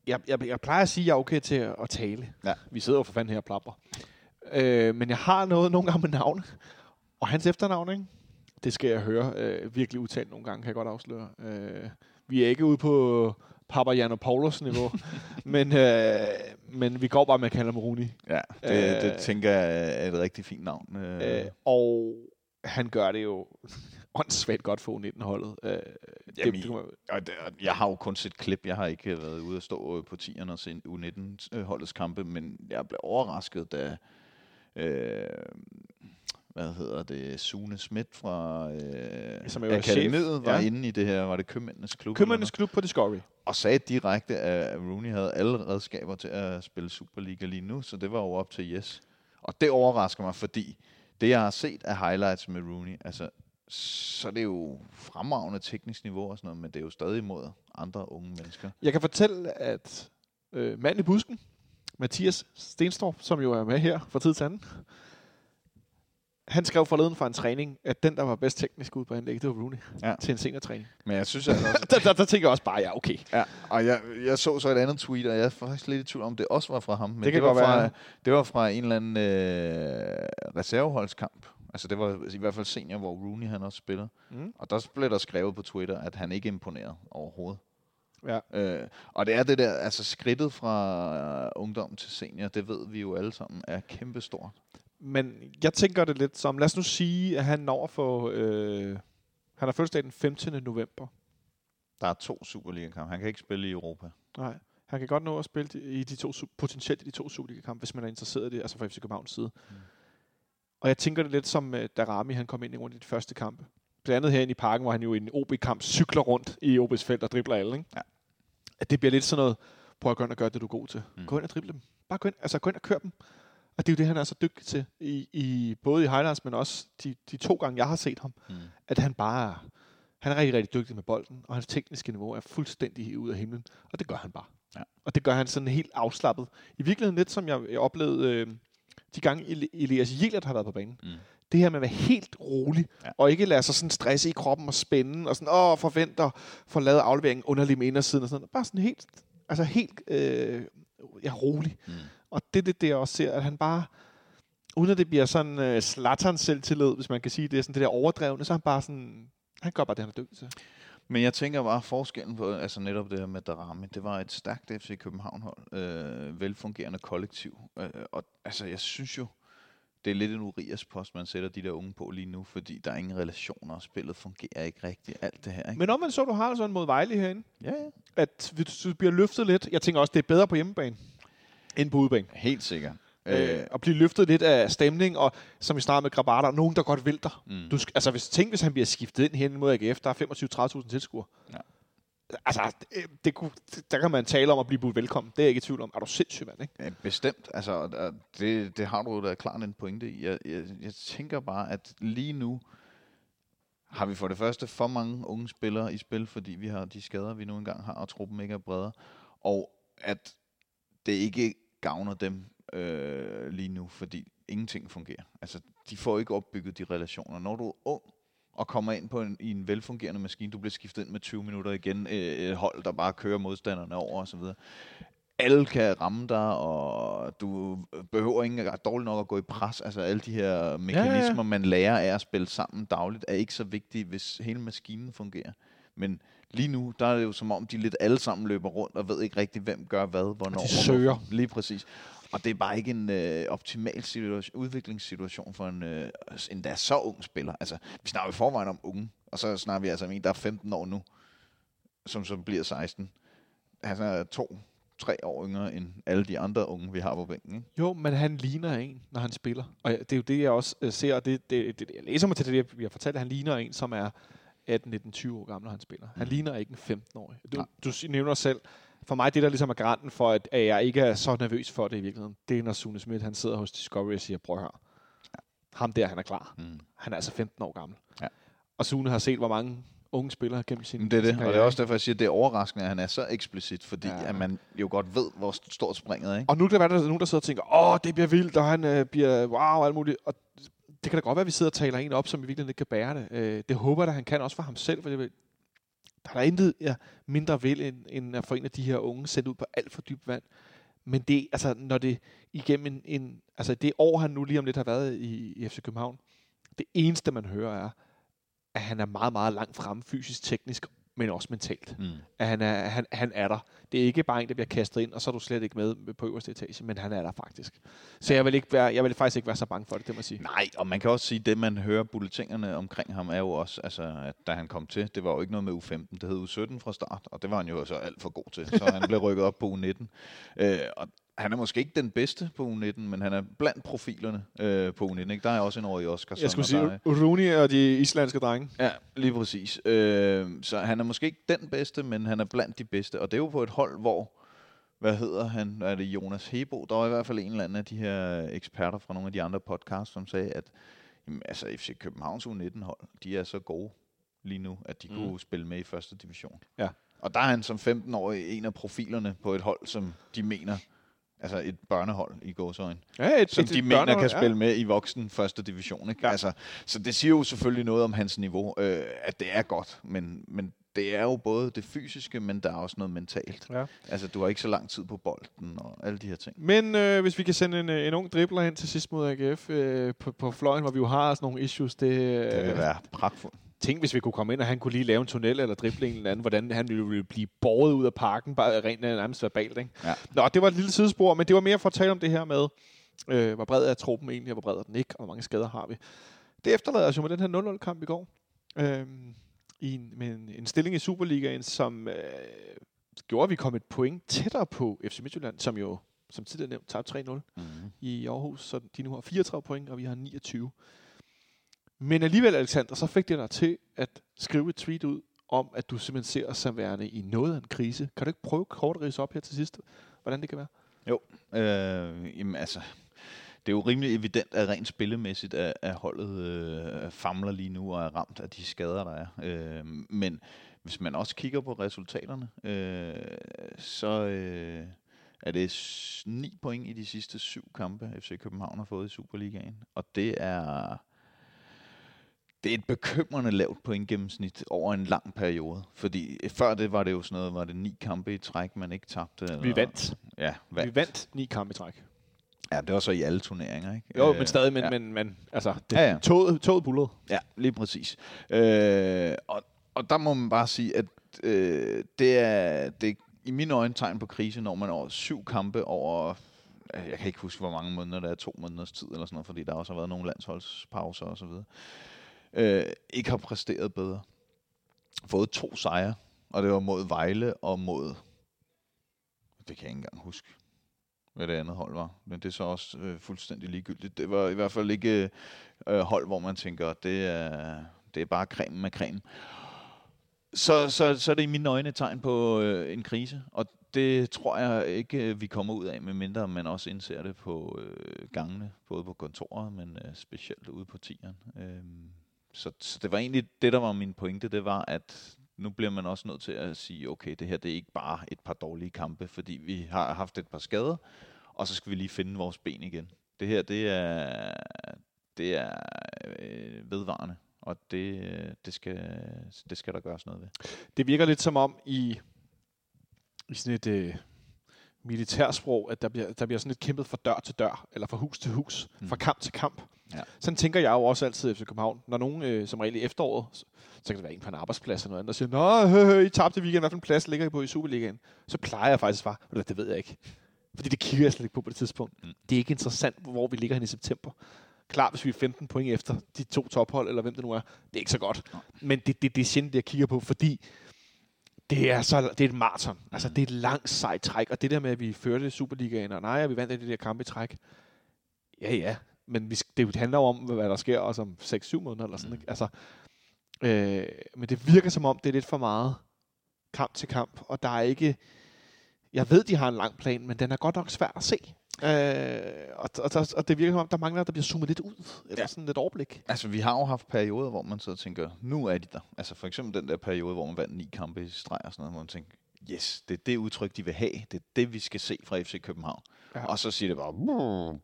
Jeg, jeg, jeg plejer at sige, at jeg er okay til at, tale. Ja. Vi sidder jo for fanden her og plapper. Uh, men jeg har noget nogle gange med navn. Og hans efternavn, ikke? det skal jeg høre uh, virkelig udtalt nogle gange, kan jeg godt afsløre. Uh, vi er ikke ude på Papa Jan Paulus niveau. men, øh, men vi går bare med at kalde ham Rooney. Ja, det, øh, det tænker jeg er et rigtig fint navn. Øh. Øh, og han gør det jo åndssvagt godt for U19-holdet. Øh, Jamen, det, det, jeg har jo kun set klip. Jeg har ikke været ude og stå på tierne og se U19-holdets kampe, men jeg blev overrasket, da... Øh, hvad hedder det, Sune Schmidt fra øh, Som Akademiet var ja. inde i det her, var det Købmændenes Klub? Købmændenes Klub på Discovery. Og sagde direkte, at Rooney havde alle redskaber til at spille Superliga lige nu, så det var jo op til yes. Og det overrasker mig, fordi det, jeg har set af highlights med Rooney, altså, så er det jo fremragende teknisk niveau og sådan noget, men det er jo stadig imod andre unge mennesker. Jeg kan fortælle, at øh, mand i busken, Mathias Stenstorp, som jo er med her for tid til anden, han skrev forleden fra en træning, at den, der var bedst teknisk ud på anlægget, det var Rooney ja. til en senere træning. Men jeg synes altså også... der, der, der, tænker jeg også bare, ja, okay. Ja, og jeg, jeg så så et andet tweet, og jeg er faktisk lidt i tvivl om, det også var fra ham. Men det, det, var fra, være. det var fra en eller anden øh, reserveholdskamp. Altså det var i hvert fald senior, hvor Rooney han også spiller. Mm. Og der blev der skrevet på Twitter, at han ikke imponerede overhovedet. Ja. Øh, og det er det der, altså skridtet fra øh, ungdom til senior, det ved vi jo alle sammen, er kæmpestort. Men jeg tænker det lidt som, lad os nu sige, at han når for, øh, han har fødselsdag den 15. november. Der er to Superliga-kampe. Han kan ikke spille i Europa. Nej, han kan godt nå at spille i de to, potentielt i de to Superliga-kampe, hvis man er interesseret i det, altså fra FC Københavns side. Mm. Og jeg tænker det lidt som, uh, da Rami han kom ind i rundt i de første kampe. Blandt andet herinde i parken, hvor han jo i en OB-kamp cykler rundt i OB's felt og dribler alle. Ikke? Ja. At det bliver lidt sådan noget, prøv at gå ind og gøre det, du er god til. Mm. Gå ind og drible dem. Bare gå ind, altså gå ind og kør dem. Og det er jo det, han er så dygtig til, i, i både i highlights, men også de, de to gange, jeg har set ham Mm. at han bare er, han er rigtig, rigtig dygtig med bolden, og hans tekniske niveau er fuldstændig ud af himlen, og det gør han bare. Ja. Og det gør han sådan helt afslappet. I virkeligheden lidt, som jeg, jeg oplevede øh, de gange Eli- Elias Jelert har været på banen. Mm. Det her med at være helt rolig, Ja. og ikke lade sig sådan stresse i kroppen og spænde, og sådan, åh, forventer, for lavet afleveringen underlig med indersiden, og sådan noget. Bare sådan helt, altså helt, øh, ja, rolig. Mm. Og det er det, det, jeg også ser, at han bare, uden at det bliver sådan uh, slatteren selvtillid, hvis man kan sige det, sådan det der overdrevne, så er han bare sådan, han gør bare det, han er dygtig til. Men jeg tænker bare, forskellen på altså netop det her med Darami, det var et stærkt FC København-hold, øh, velfungerende kollektiv. Øh, og altså, jeg synes jo, det er lidt en urias post, man sætter de der unge på lige nu, fordi der er ingen relationer, og spillet fungerer ikke rigtigt, alt det her. Ikke? Men omvendt så du har sådan mod Vejle herinde, ja, ja. at hvis du bliver løftet lidt, jeg tænker også, det er bedre på hjemmebane, end på udebane. Helt sikkert. Øh, at blive løftet lidt af stemning, og som vi snakkede med Grabata, nogen, der godt vil dig. mm. Du, altså, hvis, tænk, hvis han bliver skiftet ind hen mod AGF, der er 25-30.000 tilskuere. Ja. Altså, det, det kunne, der kan man tale om at blive budt velkommen. Det er jeg ikke i tvivl om. Er du sindssyg, mand, ikke? Ja, bestemt. Altså, og- og det, det har du da klart en pointe i. Jeg, jeg, jeg tænker bare, at lige nu har vi for det første for mange unge spillere i spil, fordi vi har de skader, vi nu engang har, og truppen ikke er bredere. Og at det ikke gavner dem øh, lige nu, fordi ingenting fungerer. Altså, de får ikke opbygget de relationer. Når du er ung og kommer ind på en, i en velfungerende maskine, du bliver skiftet ind med 20 minutter igen, øh, et hold, der bare kører modstanderne over osv., alle kan ramme dig, og du behøver ikke dårligt nok at gå i pres. Altså alle de her mekanismer, man lærer af at spille sammen dagligt, er ikke så vigtige, hvis hele maskinen fungerer. Men lige nu, der er det jo som om, de lidt alle sammen løber rundt og ved ikke rigtig, hvem gør hvad, hvornår. de søger. Lige præcis. Og det er bare ikke en øh, optimal situation, udviklingssituation for en øh, endda så ung spiller. Altså, vi snakker i forvejen om unge, og så snakker vi altså om en, der er 15 år nu, som så bliver 16. Han er to, tre år yngre end alle de andre unge, vi har på bænken. Ikke? Jo, men han ligner en, når han spiller. Og det er jo det, jeg også øh, ser, og det, det, det, jeg læser mig til det, vi har fortalt, at han ligner en, som er 18, 19, 20 år gammel, når han spiller. Han Mm. ligner ikke en 15-årig. Du, Nej. du nævner selv, for mig det, der ligesom er garanten for, at, at jeg ikke er så nervøs for det i virkeligheden, det er, når Sune Schmidt, han sidder hos Discovery og siger, prøv her. Ham der, han er klar. Mm. Han er altså 15 år gammel. Ja. Og Sune har set, hvor mange unge spillere gennem sin det er det, sin og det er karriere, også derfor, jeg siger, at det er overraskende, at han er så eksplicit, fordi Ja. at man jo godt ved, hvor stort springet er. Ikke? Og nu kan der være, der er nogen, der sidder og tænker, åh, det bliver vildt, og han øh, bliver wow, og alt muligt. Og det kan da godt være, at vi sidder og taler en op, som i virkeligheden ikke kan bære det. Øh, det håber jeg, at han kan også for ham selv, for det vil, der er der intet ja, mindre vil, end, end at få en af de her unge sendt ud på alt for dybt vand. Men det, altså, når det igennem en, en, altså det år, han nu lige om lidt har været i, i FC København, det eneste, man hører, er, at han er meget, meget langt frem fysisk, teknisk, men også mentalt Mm. at han er, han, han er der. Det er ikke bare en, der bliver kastet ind, og så er du slet ikke med på øverste etage, men han er der faktisk. Så jeg vil, ikke være, jeg vil faktisk ikke være så bange for det, det må sige. Nej, og man kan også sige, at det, man hører bulletingerne omkring ham, er jo også, altså, at da han kom til, det var jo ikke noget med U15, det hed U17 fra start, og det var han jo så alt for god til, så han blev rykket op på U19. Øh, og han er måske ikke den bedste på U19, men han er blandt profilerne øh, på U19. Ikke? Der er også en år i Oscar. Jeg skulle sige Rooney og de islandske drenge. Ja, lige præcis. Øh, så han er måske ikke den bedste, men han er blandt de bedste. Og det er jo på et hold, hvor, hvad hedder han, er det Jonas Hebo? Der var i hvert fald en eller anden af de her eksperter fra nogle af de andre podcasts, som sagde, at jamen, altså FC Københavns U19-hold, de er så gode lige nu, at de mm. kunne spille med i første division. Ja. Og der er han som 15-årig en af profilerne på et hold, som de mener, altså et børnehold i gåsøjne Ja, et, som et, de et mener kan spille med i voksen første division. Ikke? Ja. Ja. Altså, så det siger jo selvfølgelig noget om hans niveau, øh, at det er godt, men, men det er jo både det fysiske, men der er også noget mentalt. Ja. Altså, du har ikke så lang tid på bolden og alle de her ting. Men øh, hvis vi kan sende en, øh, en ung dribler hen til sidst mod AGF øh, på, på fløjen, hvor vi jo har sådan nogle issues, det, øh, Det vil være pragtfuldt. Tænk, hvis vi kunne komme ind, og han kunne lige lave en tunnel eller dribling eller andet, hvordan han ville, blive båret ud af parken, bare rent nærmest verbalt. Ikke? Ja. Nå, det var et lille sidespor, men det var mere for at tale om det her med, øh, hvor bred er truppen egentlig, og hvor bred er den ikke, og hvor mange skader har vi. Det efterlader os jo med den her 0-0-kamp i går, øh, i en, med en, en stilling i Superligaen, som øh, gjorde, at vi kom et point tættere på FC Midtjylland, som jo, som tidligere nævnt, tabte 3-0 Mm-hmm. i Aarhus, så de nu har 34 point, og vi har 29. Men alligevel, Alexander, så fik det dig til at skrive et tweet ud om, at du simpelthen ser som værende i noget af en krise. Kan du ikke prøve kort at rise op her til sidst, hvordan det kan være? Jo, Øh, jamen altså, det er jo rimelig evident, at rent spillemæssigt at, at holdet øh, famler lige nu og er ramt af de skader, der er. Øh, men hvis man også kigger på resultaterne, øh, så øh, er det 9 point i de sidste syv kampe, FC København har fået i Superligaen. Og det er... Det er et bekymrende lavt pointgennemsnit over en lang periode. Fordi før det var det jo sådan noget, var det ni kampe i træk, man ikke tabte. Eller, Vi vandt. Ja, vandt. Vi vandt ni kampe i træk. Ja, det var så i alle turneringer, ikke? Jo, Øh, men stadig, men, ja. men, men altså, det, Ja, ja. Toget, toget bullede. Ja, lige præcis. Øh, og, og der må man bare sige, at øh, det, er, det er i mine øjne tegn på krise, når man over syv kampe over, jeg kan ikke huske, hvor mange måneder, der er to måneders tid eller sådan noget, fordi der også har været nogle landsholdspauser og så videre, øh, ikke har præsteret bedre. Fået to sejre, og det var mod Vejle og mod, det kan jeg ikke engang huske, hvad det andet hold var. Men det er så også øh, fuldstændig ligegyldigt. Det var i hvert fald ikke øh, øh hold, hvor man tænker, det er, det er bare creme med creme. Så, så, så er det i mine øjne et tegn på øh, en krise, og det tror jeg ikke, øh, vi kommer ud af, medmindre man også indser det på øh, gangene, både på kontoret, men øh, specielt ude på tieren. Øh så, så det var egentlig det, der var min pointe, det var, at nu bliver man også nødt til at sige, okay, det her det er ikke bare et par dårlige kampe, fordi vi har haft et par skader, og så skal vi lige finde vores ben igen. Det her, det er, det er øh, vedvarende, og det, det, skal, det skal der gøres noget ved. Det virker lidt som om i, i sådan et øh, militærsprog, at der bliver, der bliver sådan lidt kæmpet fra dør til dør, eller fra hus til hus, mm. fra kamp til kamp. Ja. Sådan tænker jeg jo også altid efter København. Når nogen, øh, som regel i efteråret, så, så kan det være en på en arbejdsplads eller noget andet, der siger, Nå, hø, hø, I tabte weekend, hvad for en plads ligger I på i Superligaen? Så plejer jeg faktisk bare, "Ved du hvad, det ved jeg ikke. Fordi det kigger jeg slet ikke på på det tidspunkt. Mm. Mm. Det er ikke interessant, hvor vi ligger hen i september. Klar, hvis vi er 15 point efter de to tophold, eller hvem det nu er, det er ikke så godt. Nej. Men det, det, det er sjældent, det jeg kigger på, fordi det er, så, det er et maraton. Altså, det er et langt sejt træk. Og det der med, at vi førte Superligaen, og nej, vi vandt det der kamp i træk. Ja, ja. Men vi, det handler jo om, hvad der sker også om 6-7 måneder eller sådan. Mm. Ikke? Altså, øh, men det virker som om, det er lidt for meget kamp til kamp. Og der er ikke... Jeg ved, de har en lang plan, men den er godt nok svær at se. Øh, og, og, og, og det virker som om, der mangler, der bliver zoomet lidt ud. Eller Ja. sådan lidt overblik. Altså, vi har jo haft perioder, hvor man så tænker, nu er de der. Altså, for eksempel den der periode, hvor man vandt ni kampe i streg og sådan noget, hvor man tænker, yes, det er det udtryk, de vil have. Det er det, vi skal se fra FC København. Ja. Og så siger det bare,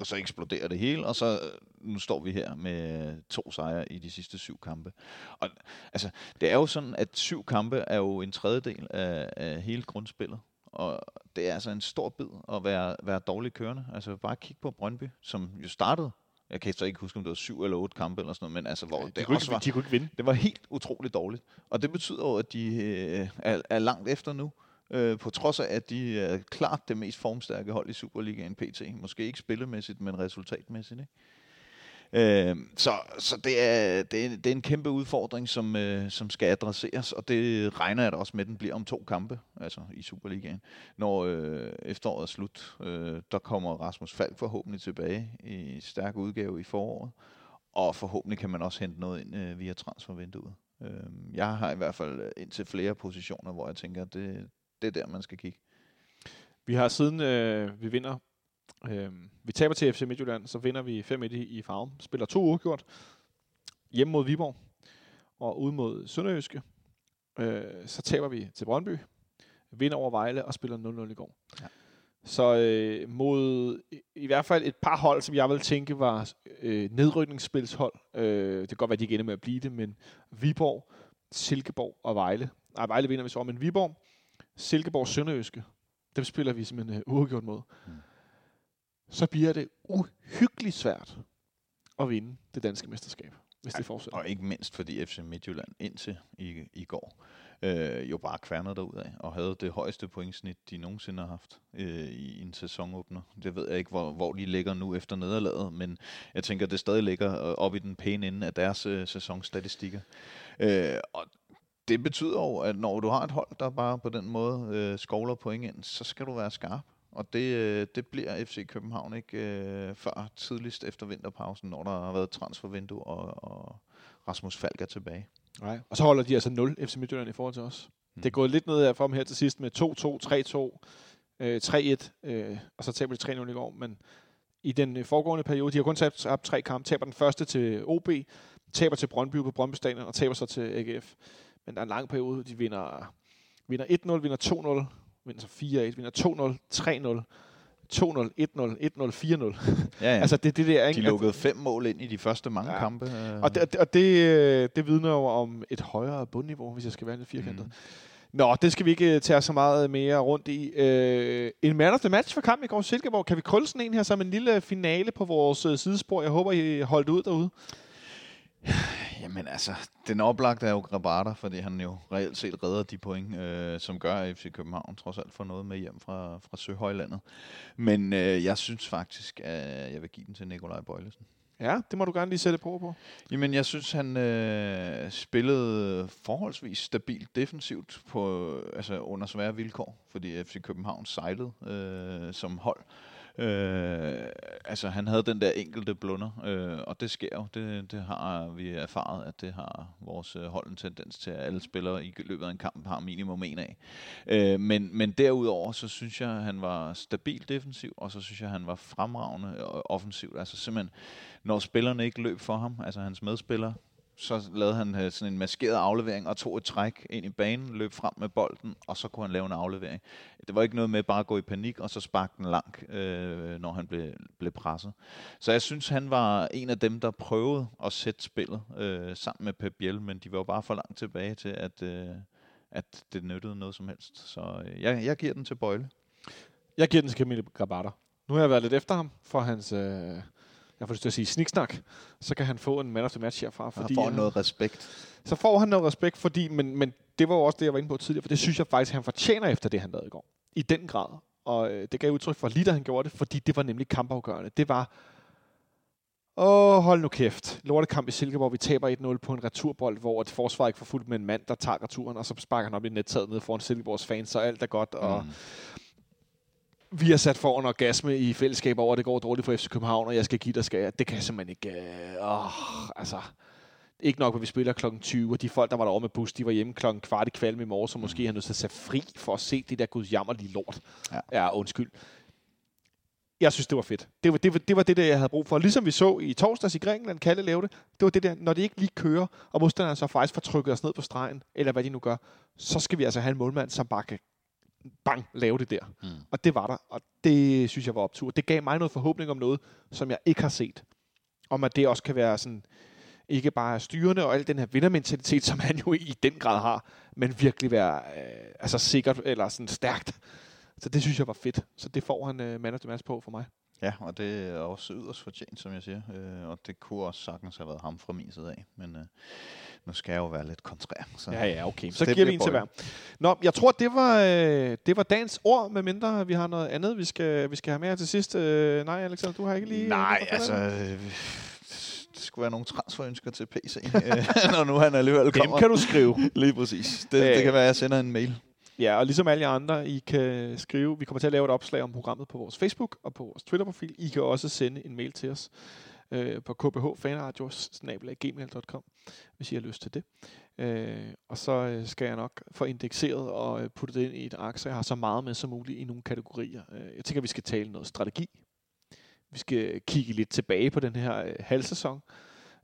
og så eksploderer det hele, og så øh, nu står vi her med to sejre i de sidste syv kampe. Og altså, det er jo sådan, at syv kampe er jo en tredjedel af, af hele grundspillet. Og det er altså en stor bid at være, være dårlig kørende. Altså bare kig på Brøndby, som jo startede. Jeg kan så ikke huske, om det var syv eller otte kampe eller sådan noget, men altså, hvor De det kunne, også ikke, var, de kunne ikke vinde. det var helt utroligt dårligt. Og det betyder jo, at de øh, er, er langt efter nu. Øh, på trods af, at de er klart det mest formstærke hold i Superligaen PT. Måske ikke spillemæssigt, men resultatmæssigt. Ikke? Øh, så så det, er, det, er, det er en kæmpe udfordring, som, øh, som skal adresseres, og det regner jeg da også med, at den bliver om to kampe, altså i Superligaen. Når øh, efteråret er slut, øh, der kommer Rasmus Falk forhåbentlig tilbage i stærk udgave i foråret, og forhåbentlig kan man også hente noget ind øh, via transfervinduet. Øh, jeg har i hvert fald øh, indtil flere positioner, hvor jeg tænker, at det, det er der, man skal kigge. Vi har siden øh, vi vinder, øh, vi taber til FC Midtjylland, så vinder vi 5-1 i, i farven. Spiller to uafgjort. Hjemme mod Viborg og ude mod Sønderjyske. Øh, så taber vi til Brøndby. Vinder over Vejle og spiller 0-0 i går. Ja. Så øh, mod i, i hvert fald et par hold, som jeg vil tænke var øh, nedrykningsspilshold. Øh, det kan godt være, at de ikke ender med at blive det, men Viborg, Silkeborg og Vejle. Nej, Vejle vinder vi så, men Viborg, Silkeborg, Sønderjyske, dem spiller vi simpelthen uh, uafgjort mod. Mm. Så bliver det uhyggeligt svært at vinde det danske mesterskab, hvis det fortsætter. Og ikke mindst fordi FC Midtjylland indtil i, i går øh, jo bare kværnede derud af og havde det højeste pointsnit, de nogensinde har haft øh, i en sæsonåbner. Det ved jeg ikke, hvor, hvor de ligger nu efter nederlaget, men jeg tænker, det stadig ligger op i den pæne ende af deres øh, sæsonstatistikker. Øh, og det betyder jo, at når du har et hold, der bare på den måde øh, skovler point ind, så skal du være skarp. Og det, øh, det bliver FC København ikke øh, før tidligst efter vinterpausen, når der har været transfervindue og, og Rasmus Falk er tilbage. Nej. Og så holder de altså 0 FC Midtjylland i forhold til os. Mm. Det er gået lidt ned for dem her til sidst med 2-2, 3-2, øh, 3-1, øh, og så taber de 3-0 i går. Men i den øh, foregående periode, de har kun tabt tre kampe, taber den første til OB, taber til Brøndby på Brøndby Stadion, og taber så til AGF. Men der er en lang periode, de vinder, vinder 1-0, vinder 2-0, vinder så 4-1, vinder 2-0, 3-0, 2-0, 1-0, 1-0, 4-0. Ja, ja. altså det, det der, ikke? De lukkede fem mål ind i de første mange ja. kampe. Og, det, og det, det vidner jo om et højere bundniveau, hvis jeg skal være lidt firkantet. Mm. Nå, det skal vi ikke tage så meget mere rundt i. Øh, en man of the match for kampen i går Silkeborg. Kan vi krølle sådan en her som en lille finale på vores øh, sidespor? Jeg håber, I holdt ud derude. Jamen altså, den oplagte er jo Grabata, fordi han jo reelt set redder de point, øh, som gør, at FC København trods alt får noget med hjem fra, fra Søhøjlandet. Men øh, jeg synes faktisk, at jeg vil give den til Nikolaj Bøjlesen. Ja, det må du gerne lige sætte på på. Jamen, jeg synes, han øh, spillede forholdsvis stabilt defensivt på, altså under svære vilkår, fordi FC København sejlede øh, som hold. Øh, Øh, altså, han havde den der enkelte blunder, øh, og det sker jo. Det, det har vi erfaret, at det har vores øh, hold en tendens til, at alle spillere i løbet af en kamp har minimum en af. Øh, men, men derudover, så synes jeg, han var stabil defensiv, og så synes jeg, han var fremragende øh, offensivt. Altså simpelthen, når spillerne ikke løb for ham, altså hans medspillere, så lavede han øh, sådan en maskeret aflevering og tog et træk ind i banen, løb frem med bolden, og så kunne han lave en aflevering. Det var ikke noget med bare at gå i panik og så sparke den langt, øh, når han blev, blev presset. Så jeg synes, han var en af dem, der prøvede at sætte spillet øh, sammen med Pep Biel, men de var jo bare for langt tilbage til, at, øh, at det nyttede noget som helst. Så øh, jeg, jeg giver den til Bøjle. Jeg giver den til Camille Grabater. Nu har jeg været lidt efter ham for hans... Øh jeg får lyst til at sige sniksnak, så kan han få en man of the match herfra. Fordi, han får noget respekt. Så får han noget respekt, fordi, men, men det var jo også det, jeg var inde på tidligere, for det synes jeg faktisk, han fortjener efter det, han lavede i går. I den grad. Og øh, det gav udtryk for lige da han gjorde det, fordi det var nemlig kampafgørende. Det var, åh, hold nu kæft. Lortekamp i Silkeborg, vi taber 1-0 på en returbold, hvor et forsvar ikke får fuldt med en mand, der tager returen, og så sparker han op i nettaget ned foran Silkeborgs fans, så alt er godt. Og, mm vi har sat for en orgasme i fællesskab over, at det går dårligt for FC København, og jeg skal give dig skal jeg. Det kan jeg simpelthen ikke... Øh, åh, altså, ikke nok, at vi spiller klokken 20, og de folk, der var derovre med bus, de var hjemme klokken kvart i kvalm i morgen, så måske har nødt til at sætte fri for at se det der guds jammerlige lort. Ja. ja, undskyld. Jeg synes, det var fedt. Det var det, var, det var det, der jeg havde brug for. Ligesom vi så i torsdags i Grækenland, Kalle lavede det. Det var det der, når det ikke lige kører, og modstanderen så faktisk får trykket os ned på stregen, eller hvad de nu gør, så skal vi altså have en målmand, som bare kan bang, lave det der. Mm. Og det var der, og det synes jeg var optur. Det gav mig noget forhåbning om noget, som jeg ikke har set. Om at det også kan være sådan, ikke bare styrende og al den her vindermentalitet, som han jo i den grad har, men virkelig være øh, altså sikkert eller sådan stærkt. Så det synes jeg var fedt. Så det får han øh, man of the match på for mig. Ja, og det er også yderst fortjent, som jeg siger. Øh, og det kunne også sagtens have været ham fra min side af. Men øh, nu skal jeg jo være lidt kontrær. Så. Ja, ja, okay. Så, så giver vi en til hver. Nå, jeg tror, det var, øh, det var dagens ord, med mindre vi har noget andet, vi skal, vi skal have med til sidst. Øh, nej, Alexander, du har ikke lige... Nej, altså... Øh, det skulle være nogle transferønsker til PC, øh, når nu han alligevel kommer. Dem kan du skrive. Lige præcis. Det, det kan være, at jeg sender en mail. Ja, og ligesom alle andre, I kan skrive, vi kommer til at lave et opslag om programmet på vores Facebook og på vores Twitter-profil. I kan også sende en mail til os øh, på kbhfanradios.gmail.com, hvis I har lyst til det. Øh, og så øh, skal jeg nok få indekseret og øh, putte det ind i et ark, så jeg har så meget med som muligt i nogle kategorier. Øh, jeg tænker, vi skal tale noget strategi. Vi skal kigge lidt tilbage på den her halvsæson. halvsæson.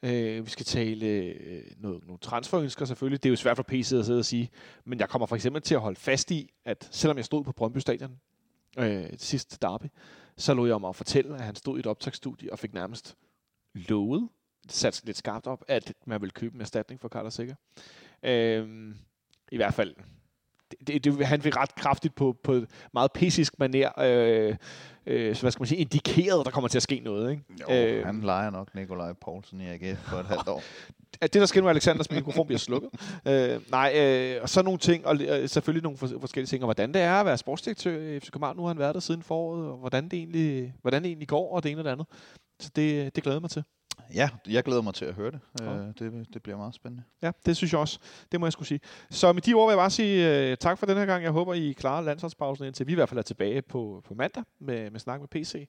Øh, vi skal tale øh, noget, nogle transferønsker selvfølgelig. Det er jo svært for PC at sidde og sige. Men jeg kommer for eksempel til at holde fast i, at selvom jeg stod på Brøndby Stadion øh, sidste derby, så lå jeg om at fortælle, at han stod i et optagsstudie og fik nærmest lovet, sat lidt skarpt op, at man vil købe en erstatning for Carter Sikker. Øh, I hvert fald det, det, han fik ret kraftigt på, på meget pessisk maner, øh, øh, så hvad skal man sige, indikeret, at der kommer til at ske noget. Ikke? Jo, øh, han leger nok Nikolaj Poulsen i AGF for et halvt år. At det, der sker nu, Alexanders mikrofon bliver slukket. øh, nej, øh, og så nogle ting, og øh, selvfølgelig nogle for, forskellige ting, og hvordan det er at være sportsdirektør i FC København. Nu har han været der siden foråret, og hvordan det egentlig, hvordan det egentlig går, og det ene og det andet. Så det, det glæder jeg mig til. Ja, jeg glæder mig til at høre det. Ja. Øh, det. Det bliver meget spændende. Ja, det synes jeg også. Det må jeg skulle sige. Så med de ord vil jeg bare sige uh, tak for den her gang. Jeg håber, I klarer landsholdspausen indtil vi i hvert fald er tilbage på, på mandag med, med snak med PC.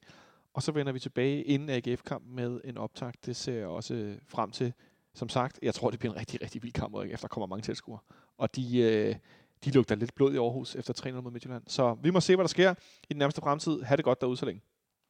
Og så vender vi tilbage inden AGF-kampen med en optag. Det ser jeg også frem til. Som sagt, jeg tror, det bliver en rigtig, rigtig vild kamp, efter der kommer mange tilskuere. Og de, uh, de lugter lidt blod i Aarhus efter 300 mod Midtjylland. Så vi må se, hvad der sker i den nærmeste fremtid. Ha' det godt derude så længe.